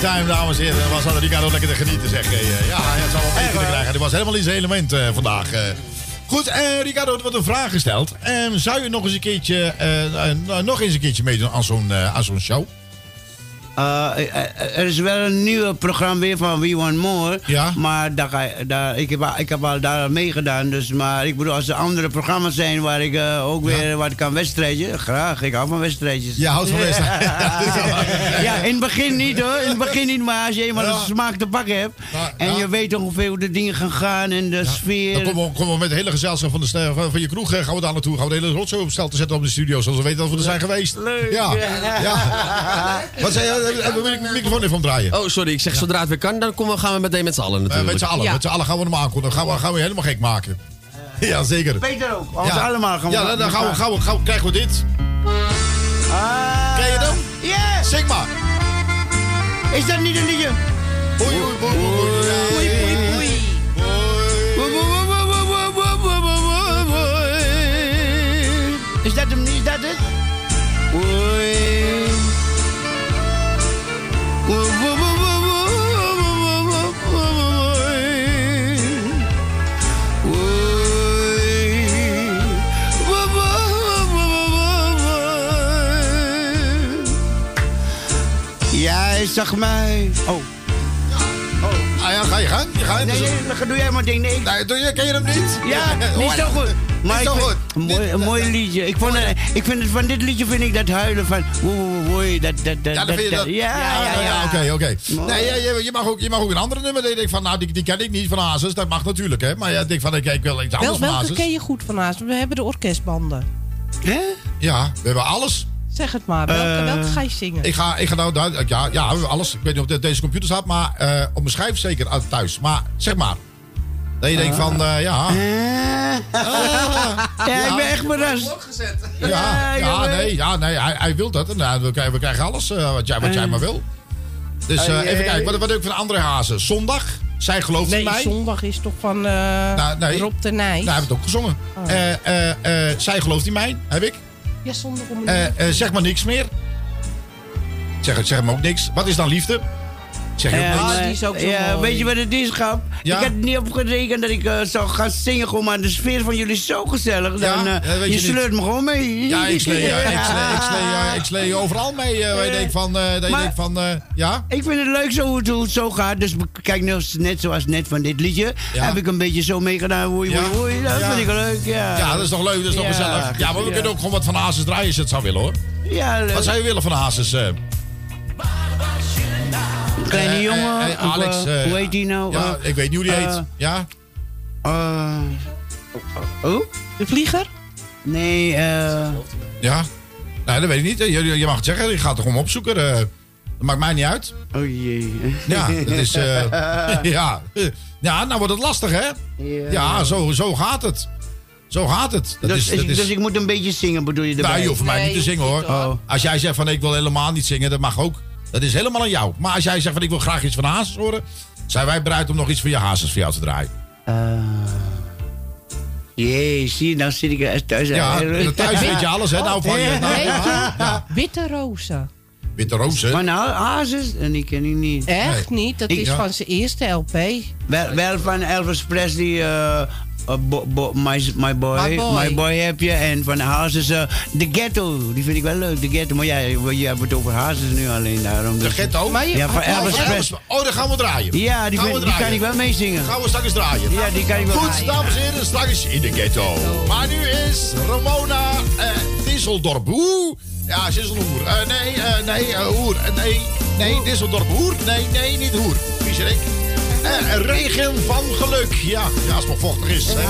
Speaker 8: Daytime, dames en heren. was Ricardo lekker te genieten, zeg. Eh, ja, hij zal wel mee krijgen. Hij was helemaal in zijn element eh, vandaag. Eh. Goed, Ricardo, wordt een vraag gesteld. Ehm, zou je nog eens een keertje, nou, nog eens een keertje meedoen aan zo'n aan zo'n show?
Speaker 7: Er is wel een nieuw programma weer van We Want More.
Speaker 1: Ja.
Speaker 7: Maar daar ga, ik, heb, al- ik heb al daar meegedaan. Dus, maar ik bedoel, als er andere programma's zijn waar ik eh, ook weer wat kan wedstrijdje, graag. Ik hou van wedstrijdjes.
Speaker 1: Je houdt van wedstrijden.
Speaker 7: ja, in het begin niet hoor. In het begin niet, maar als je eenmaal
Speaker 1: Ja.
Speaker 7: een smaak te pakken hebt.
Speaker 1: Ja,
Speaker 7: en
Speaker 1: ja.
Speaker 7: je weet ongeveer hoe de dingen gaan gaan en de sfeer.
Speaker 1: Dan komen we, komen we met het hele gezelschap van, de, van, van je kroeg. eh, gaan we daar naartoe. Gaan we de hele rotzooi op stel te zetten op de studio. Zodat we weten dat we er zijn geweest.
Speaker 7: Leuk.
Speaker 1: Ja. ja. Wat zei je? Eh, Wil ik mijn microfoon even omdraaien?
Speaker 8: Oh, sorry, ik zeg zodra het weer kan, dan komen we, gaan we meteen met z'n allen
Speaker 1: Eh,
Speaker 8: natuurlijk.
Speaker 1: met z'n allen,
Speaker 5: Ja.
Speaker 1: met z'n allen gaan we hem aankondigen. Dan gaan we, gaan we helemaal gek maken. Ja, zeker.
Speaker 7: Peter ook, ons allemaal gaan we
Speaker 1: Ja, dan, dan gaan we, gaan we, gaan we, krijgen we dit.
Speaker 7: Ah.
Speaker 1: Ken je hem?
Speaker 7: Ja!
Speaker 1: Zing maar.
Speaker 7: Is dat niet een liedje?
Speaker 1: Oei, oei, oei, oei, oei.
Speaker 5: Oei, oei,
Speaker 7: Jij zag mij. Oh.
Speaker 1: Ah ja, ga je gang. Je gaat.
Speaker 7: Nee, nee, dan doe jij maar ding. Nee,
Speaker 1: Nee, doe je, ken je hem niet?
Speaker 7: Ja, niet zo goed. Maar
Speaker 1: Niet zo goed.
Speaker 7: Een mooi, een mooi liedje. Ik, vond, het- ik vind het van dit liedje vind ik dat huilen van. Oei, oei, oei, dat, dat, dat,
Speaker 1: Ja, dan vind je dat.
Speaker 7: Ja, ja, ja.
Speaker 1: Oké, oké. Nee, je, je, je, mag ook, je mag ook een andere nummer. Ik denk van, nou, die, die ken ik niet van Hazes. Dat mag natuurlijk, hè. Maar ja, ik denk van, ik, ik wil iets anders
Speaker 5: Wel,
Speaker 1: van
Speaker 5: welke
Speaker 1: Hazes.
Speaker 5: ken je goed van Haas? We hebben de orkestbanden.
Speaker 7: Hè?
Speaker 1: Ja, we hebben alles.
Speaker 5: Zeg het maar. Welke,
Speaker 1: Eh,
Speaker 5: welke ga je zingen?
Speaker 1: Ik ga, ik ga nou, ja, ja, we hebben alles. Ik weet niet of deze computer staat, maar eh, op mijn schijf zeker uit thuis. Maar zeg maar. Dat je denkt van, eh, ja.
Speaker 7: Ja, ik ben echt verrast.
Speaker 1: Ja, ja,
Speaker 7: jongen.
Speaker 1: nee, ja, nee hij, hij wil dat. En, nou, we, krijgen, we krijgen alles eh, wat, jij, wat jij maar wil. Dus eh, even kijken, wat, wat doe ik van andere hazen? Zondag, zij gelooft
Speaker 5: nee,
Speaker 1: in mij.
Speaker 5: zondag is toch van eh
Speaker 1: Nou, nee.
Speaker 5: Rob de Nijs?
Speaker 1: Nou, heb ik het ook gezongen.
Speaker 5: Oh.
Speaker 1: Eh, eh, eh, zij gelooft in mij, heb ik.
Speaker 5: Ja, zondag om
Speaker 1: Eh, eh, zeg maar niks meer. Zeg, zeg maar ook niks. Wat is dan liefde? Zeg je
Speaker 7: Ja,
Speaker 5: die is ook zo
Speaker 7: ja, weet je wat het is, grap?
Speaker 1: Ja?
Speaker 7: Ik had niet op gerekend dat ik eh, zou gaan zingen, gewoon, maar de sfeer van jullie is zo gezellig. Dan, eh,
Speaker 1: Ja,
Speaker 7: je
Speaker 1: je
Speaker 7: sleurt me gewoon mee.
Speaker 1: Ja, ik slee, ja, ik slee, ik slee, ja, ik slee je overal mee. waar je denkt van, dat je denkt van, ja?
Speaker 7: Ik vind het leuk zo hoe het, hoe het zo gaat. Dus kijk, net zoals net van dit liedje. Heb ik een beetje zo meegedaan.
Speaker 1: Ja.
Speaker 7: oei, oei. Dat vind ik leuk, ja.
Speaker 1: Ja, dat is toch leuk, dat is toch gezellig. Ja, maar we kunnen ook gewoon wat van Hazes draaien als je het zou willen, hoor.
Speaker 7: Ja, leuk.
Speaker 1: Wat zou je willen van Hazes?
Speaker 7: Kleine
Speaker 1: Eh,
Speaker 7: jongen.
Speaker 1: eh, eh,
Speaker 7: of,
Speaker 1: Alex,
Speaker 7: hoe heet die nou?
Speaker 1: Ja, ik weet niet hoe die heet. Ja?
Speaker 7: eh, oh?
Speaker 5: De vlieger?
Speaker 7: Nee, eh...
Speaker 1: Ja? Nee, dat weet ik niet. Je, mag het zeggen, je gaat er gewoon opzoeken. eh. dat maakt mij niet uit.
Speaker 7: Oh jee.
Speaker 1: Ja, dat is... eh, ja. ja, nou wordt het lastig, hè? Ja, zo, zo gaat het. Zo gaat het. Dat
Speaker 7: Dus,
Speaker 1: is, dat is,
Speaker 7: dus ik moet een beetje zingen, bedoel je erbij?
Speaker 1: nou, je hoeft voor mij
Speaker 5: Nee,
Speaker 1: niet te zingen, hoor.
Speaker 7: Oh.
Speaker 1: Als jij zegt van ik wil helemaal niet zingen, dat mag ook. Dat is helemaal aan jou. Maar als jij zegt van ik wil graag iets van Hazes horen... zijn wij bereid om nog iets van je Hazes voor jou te draaien.
Speaker 7: Eh, jee, zie je, nou zit ik thuis.
Speaker 1: Ja,
Speaker 7: Eh,
Speaker 1: thuis weet je alles, hè? Nou, van je, nou, ja.
Speaker 5: Witte rozen.
Speaker 1: Witte rozen.
Speaker 7: Maar nou, Hazes, en die ken ik niet.
Speaker 5: Echt niet. Dat
Speaker 7: Ik-
Speaker 5: is
Speaker 1: ja.
Speaker 5: van zijn eerste LP.
Speaker 7: Wel, wel van Elvis Presley, eh, eh, bo- bo- my, my, boy,
Speaker 5: My Boy.
Speaker 7: My heb je. En van Hazes, eh The Ghetto. Die vind ik wel leuk, The Ghetto. Maar ja, je, hebt het over Hazes nu alleen daarom.
Speaker 1: De
Speaker 7: Dus-
Speaker 1: ghetto.
Speaker 5: Maar je-
Speaker 7: Ja, van
Speaker 5: Oh,
Speaker 7: Elvis
Speaker 1: Oh,
Speaker 7: Presley.
Speaker 1: Oh, dan gaan we draaien.
Speaker 7: Ja, die, vind- kan ik wel meezingen.
Speaker 1: Gaan we straks draaien.
Speaker 7: Ja, die kan ik wel
Speaker 1: Goed, dames en heren, straks in de ghetto. Maar nu is Ramona eh Disseldorp. Oeh. Ja, ze is een hoer. Eh, nee, eh, nee, hoer. Nee, nee, Disseldorp. Hoer? Nee, nee, niet hoer. Viezerik. Eh, regen van geluk. Ja, als het maar vochtig is. Hè.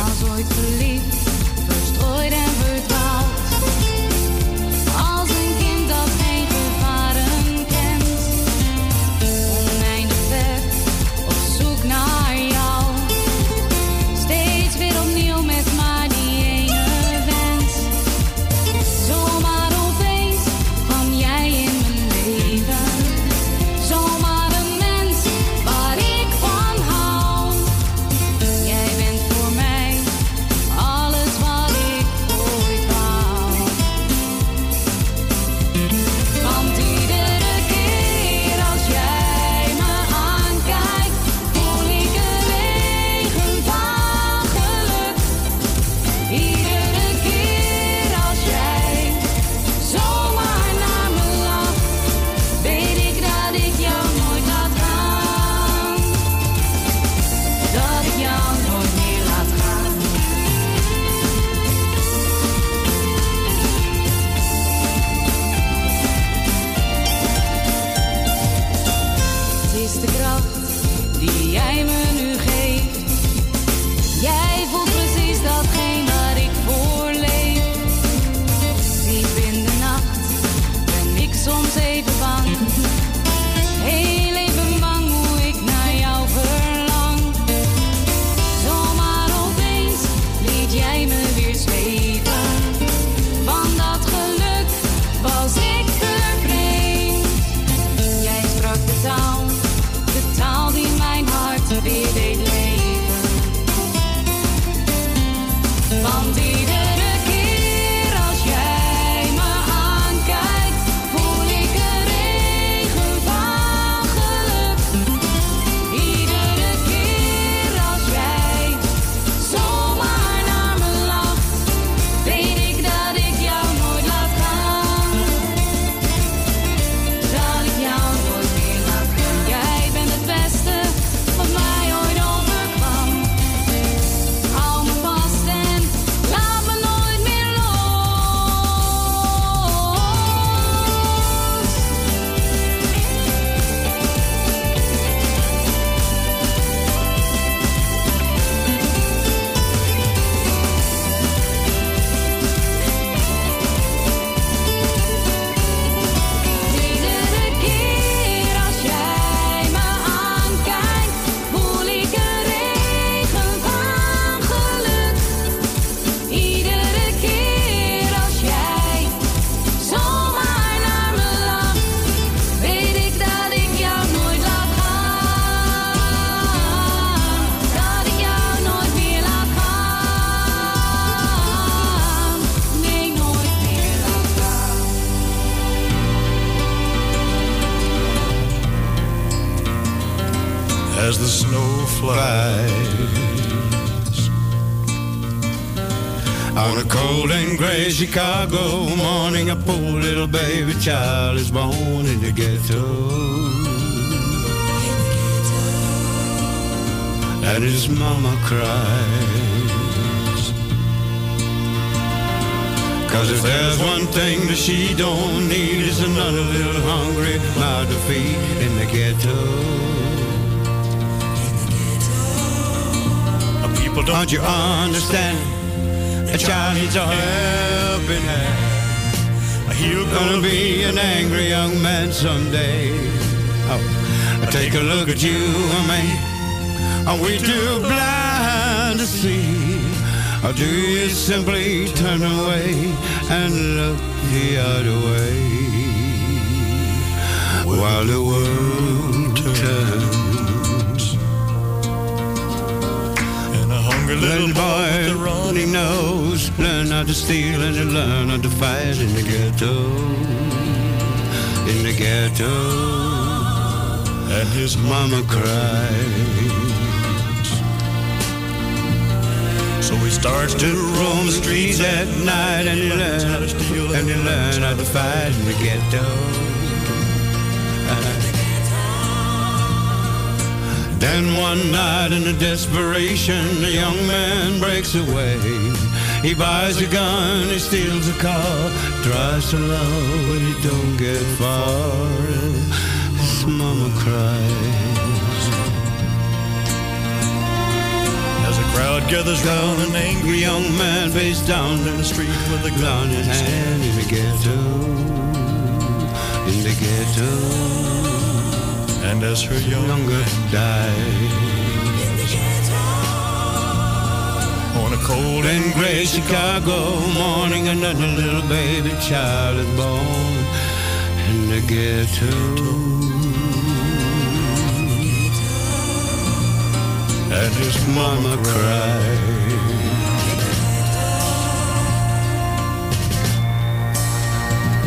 Speaker 2: Child is born in the ghetto. And his mama cries. Cause if there's one thing that she don't need is another little hungry mouth to feed in the ghetto. People don't you understand? A child needs a helping hand. He's gonna be an angry young man someday. Oh, take a look at you and me. Are we too blind to see? Or do you simply turn away and look the other way? While the world turns. And a hungry little boy with a runny nose Learn how to steal and to learn how to fight in the ghetto In the ghetto And his mama cries So he starts to roam the streets at night and he learns how to steal and he learns how to fight in the ghetto. Then one night in a desperation, a young man breaks away. He buys a gun, he steals a car, drives so low and he don't get far. His mama cries. As a crowd gathers round an angry young man face down in the street with a gun in his hand in the ghetto, in the ghetto. And as her young younger dies. Cold and gray Chicago morning, another little baby child is born in the ghetto. and his mama cried.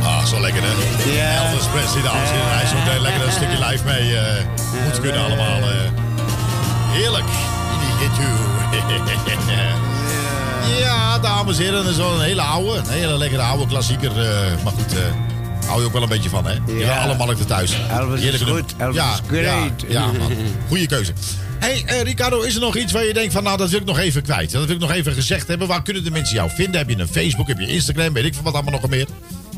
Speaker 1: Ah, zo lekker hè?
Speaker 2: Ja.
Speaker 1: Elvis Presley, dames en heren. Hij zoekt een lekker een stukje live mee. eh moet kunnen allemaal. eh. heerlijk. Die hit you. ja, dames en heren. Dat is wel een hele oude. Een hele lekkere oude klassieker. eh, maar goed, eh hou je ook wel een beetje van hè? Ja, alle markten thuis.
Speaker 7: Elvis is
Speaker 1: Heerlijke
Speaker 7: goed. Elvis
Speaker 1: ja,
Speaker 7: is great.
Speaker 1: Ja, ja man. Goeie keuze. hey, eh, Ricardo, is er nog iets waar je denkt van, nou, dat wil ik nog even kwijt. Dat wil ik nog even gezegd hebben. Waar kunnen de mensen jou vinden? Heb je een Facebook? Heb je Instagram? Weet ik veel wat allemaal nog meer?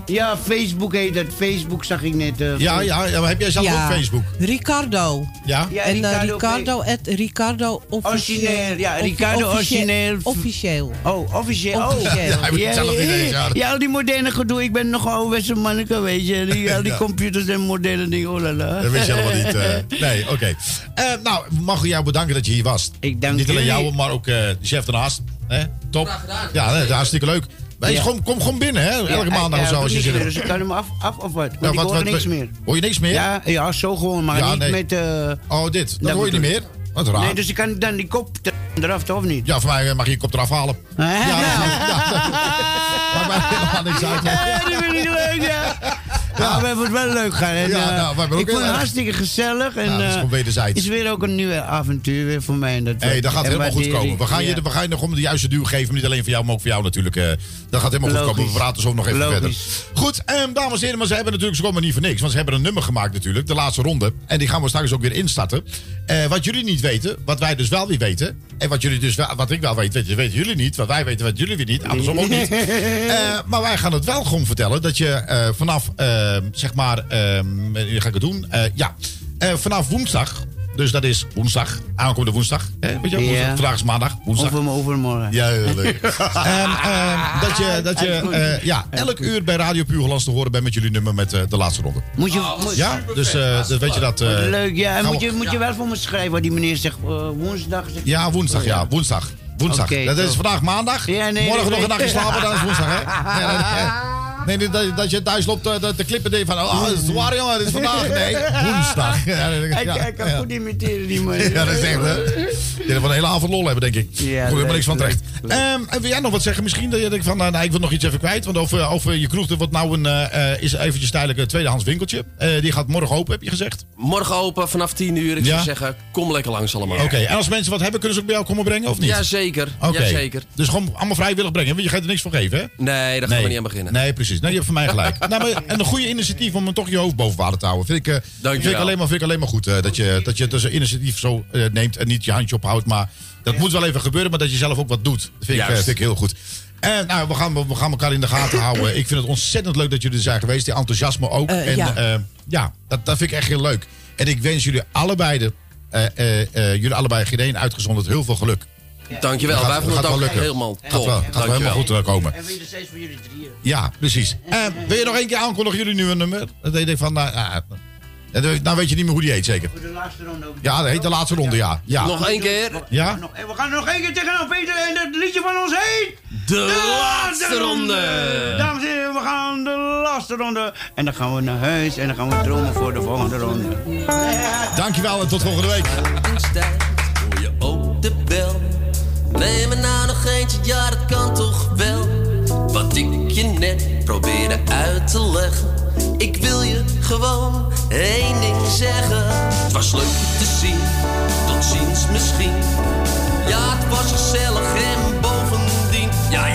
Speaker 7: Ja, Facebook heet dat. Facebook zag ik net. eh,
Speaker 1: Ja, ja, ja, maar heb jij zelf
Speaker 5: Ja.
Speaker 1: ook Facebook?
Speaker 5: Ricardo.
Speaker 1: Ja?
Speaker 7: Ja,
Speaker 5: en eh,
Speaker 7: Ricardo
Speaker 5: Ricardo, at Ricardo officieel.
Speaker 7: Origineel, ja, Ricardo
Speaker 5: officieel-
Speaker 7: origineel.
Speaker 5: Officieel.
Speaker 7: Oh, officieel. Oh.
Speaker 5: Officieel.
Speaker 1: Ja, hij moet het zelf ja.
Speaker 7: Ja, al die moderne gedoe. Ik ben nog een ouderwetse manneke, weet je. Die, al die
Speaker 1: Ja.
Speaker 7: computers en moderne dingen. Oh la la.
Speaker 1: Dat wist je helemaal niet. eh. nee, oké. Eh, nou, mag ik jou bedanken dat je hier was.
Speaker 7: Ik dank
Speaker 1: Niet alleen
Speaker 7: jullie.
Speaker 1: jou, maar ook eh, de chef ernaast. Hè? Top. Ja, nee, hartstikke leuk. Wees
Speaker 7: Ja.
Speaker 1: gewoon, kom gewoon binnen, hè? Elke
Speaker 7: Ja,
Speaker 1: maandag
Speaker 7: ja,
Speaker 1: of zo. Als je hebt.
Speaker 7: Dus ik kan hem af, af of wat? Want
Speaker 1: Ja,
Speaker 7: ik
Speaker 1: wat-
Speaker 7: hoor niks meer.
Speaker 1: Hoor je niks meer?
Speaker 7: Ja, ja, zo gewoon, maar
Speaker 1: Ja,
Speaker 7: niet
Speaker 1: nee.
Speaker 7: met... eh,
Speaker 1: Oh, dit. Dat hoor je niet meer? Wat raar.
Speaker 7: Nee, dus ik kan dan die kop er- eraf, toch of niet?
Speaker 1: Ja, voor mij eh, mag je je kop eraf halen. Ja, ja, ja. Maakt mij helemaal niks uit.
Speaker 7: Ja, dat vind ik leuk, ja. Ja, we hebben het wel leuk gehad. En,
Speaker 1: Ja,
Speaker 7: eh,
Speaker 1: nou, we hebben ook
Speaker 7: ik vond het
Speaker 1: erg-
Speaker 7: hartstikke gezellig. En,
Speaker 1: dat is
Speaker 7: eh, weer ook een nieuw avontuur weer voor mij. En dat
Speaker 1: Hé, dat gaat
Speaker 7: en
Speaker 1: helemaal goed komen. We gaan, je, we gaan je nog om de juiste duw geven. Niet alleen voor jou, maar ook voor jou natuurlijk. eh. dat gaat helemaal goed komen. We praten zo nog even
Speaker 7: Logisch.
Speaker 1: verder. Goed, ehm, dames en heren. Maar ze hebben natuurlijk, ze komen niet voor niks. Want ze hebben een nummer gemaakt natuurlijk. De laatste ronde. En die gaan we straks ook weer instarten. Eh, wat jullie niet weten, wat wij dus wel weer weten. En wat jullie dus wel, wat ik wel weet, weet, weten jullie niet. Wat wij weten, wat jullie weer niet. Andersom ook niet. Eh, maar wij gaan het wel gewoon vertellen. Dat je eh, vanaf, zeg maar, ehm, ga ik het doen? Eh, ja, Eh, vanaf woensdag. Dus dat is woensdag, aankomende woensdag. Hè? Weet je, vandaag is maandag. Woensdag.
Speaker 7: Over, overmorgen.
Speaker 1: Ja, heel leuk. En, ehm, dat je, dat je eh, ja, elk uur bij Radio Puur Hollands te horen bent met jullie nummer met de laatste ronde.
Speaker 7: Moet je, moet,
Speaker 1: Ja, dus eh, dat weet je dat. eh,
Speaker 7: leuk, ja. En moet je, moet je wel voor me schrijven wat die meneer zegt. woensdag. Zegt,
Speaker 1: Ja, woensdag, ja, woensdag. Woensdag.
Speaker 7: Oké,
Speaker 1: dat is vandaag maandag.
Speaker 7: Ja, nee,
Speaker 1: Morgen
Speaker 7: nee,
Speaker 1: nog een nachtje slapen, dan is woensdag, hè? Ja, nee, dat, dat je thuis loopt eh, dat de klippen deed van... Oh, het is waar jongen, het is vandaag. Nee, woensdag. Ja,
Speaker 7: Hij
Speaker 1: ja,
Speaker 7: hij kan
Speaker 1: ja.
Speaker 7: goed imiteren, die man.
Speaker 1: Ja, dat is echt, hè? Van een hele avond lol hebben, denk ik.
Speaker 7: Ja,
Speaker 1: Goed, helemaal niks van
Speaker 7: leuk,
Speaker 1: terecht. Ehm, en wil jij nog wat zeggen? Misschien dat je denkt van, nou, nou, ik wil nog iets even kwijt. Want over, over je kroeg, er wordt nou een, eh, eh, is eventjes tijdelijk een tweedehands winkeltje. Eh, die gaat morgen open, heb je gezegd?
Speaker 15: Morgen open vanaf 10 uur. Ik
Speaker 1: Ja?
Speaker 15: zou zeggen, kom lekker langs allemaal.
Speaker 1: Oké, en als mensen wat hebben, kunnen ze ook bij jou komen brengen, of niet?
Speaker 15: Jazeker,
Speaker 1: Oké.
Speaker 15: jazeker.
Speaker 1: Dus gewoon allemaal vrijwillig brengen. want Je gaat er niks voor geven, hè?
Speaker 15: Nee, daar gaan we niet aan beginnen.
Speaker 1: Nee, precies. Nee, je hebt van mij gelijk. nou, maar, en een goede initiatief om toch je hoofd boven water te houden. Vind ik, eh, vind ik, alleen, maar, vind ik alleen maar goed. eh, dat, je, dat je dus een initiatief zo eh, neemt en niet je handje ophoudt. Maar dat moet wel even gebeuren, maar dat je zelf ook wat doet. Dat vind, ik,
Speaker 15: Juist.
Speaker 1: vind ik heel goed. En nou, we gaan, we gaan elkaar in de gaten houden. Ik vind het ontzettend leuk dat jullie er zijn geweest. Die enthousiasme ook. En
Speaker 5: ja.
Speaker 1: ja, ja dat, dat vind ik echt heel leuk. En ik wens jullie allebei, de, eh, eh, eh, jullie allebei geen uitgezonderd heel veel geluk.
Speaker 15: Dankjewel,
Speaker 1: Dat gaat-
Speaker 15: wij vonden het
Speaker 1: gaat
Speaker 15: ook
Speaker 1: wel lukken.
Speaker 15: helemaal
Speaker 1: Gaat
Speaker 15: top.
Speaker 1: wel, gaat wel
Speaker 15: Dankjewel.
Speaker 1: helemaal goed eh, komen.
Speaker 7: En weer steeds voor jullie drieën.
Speaker 1: Ja, precies. Eh, wil je nog één keer aankondigen jullie nu een nummer? Dat deed ik van, nou, eh, nou weet je niet meer hoe die heet, zeker.
Speaker 7: Voor de laatste ronde ook.
Speaker 1: Ja, dat heet de laatste ronde, ja. ja.
Speaker 15: Nog één keer.
Speaker 1: Ja?
Speaker 7: We gaan nog één keer tegenaan, Peter. En het liedje van ons heet...
Speaker 15: De laatste ronde.
Speaker 7: Dames en heren, we gaan de laatste ronde. En dan gaan we naar huis en dan gaan we dromen voor de volgende ronde.
Speaker 1: Dankjewel en tot volgende week.
Speaker 8: Hoor je de bel. Neem er nou nog eentje, ja dat kan toch wel. Wat ik je net probeerde uit te leggen. Ik wil je gewoon één ding zeggen. Het was leuk te zien, tot ziens misschien. Ja, het was gezellig en bovendien. Ja,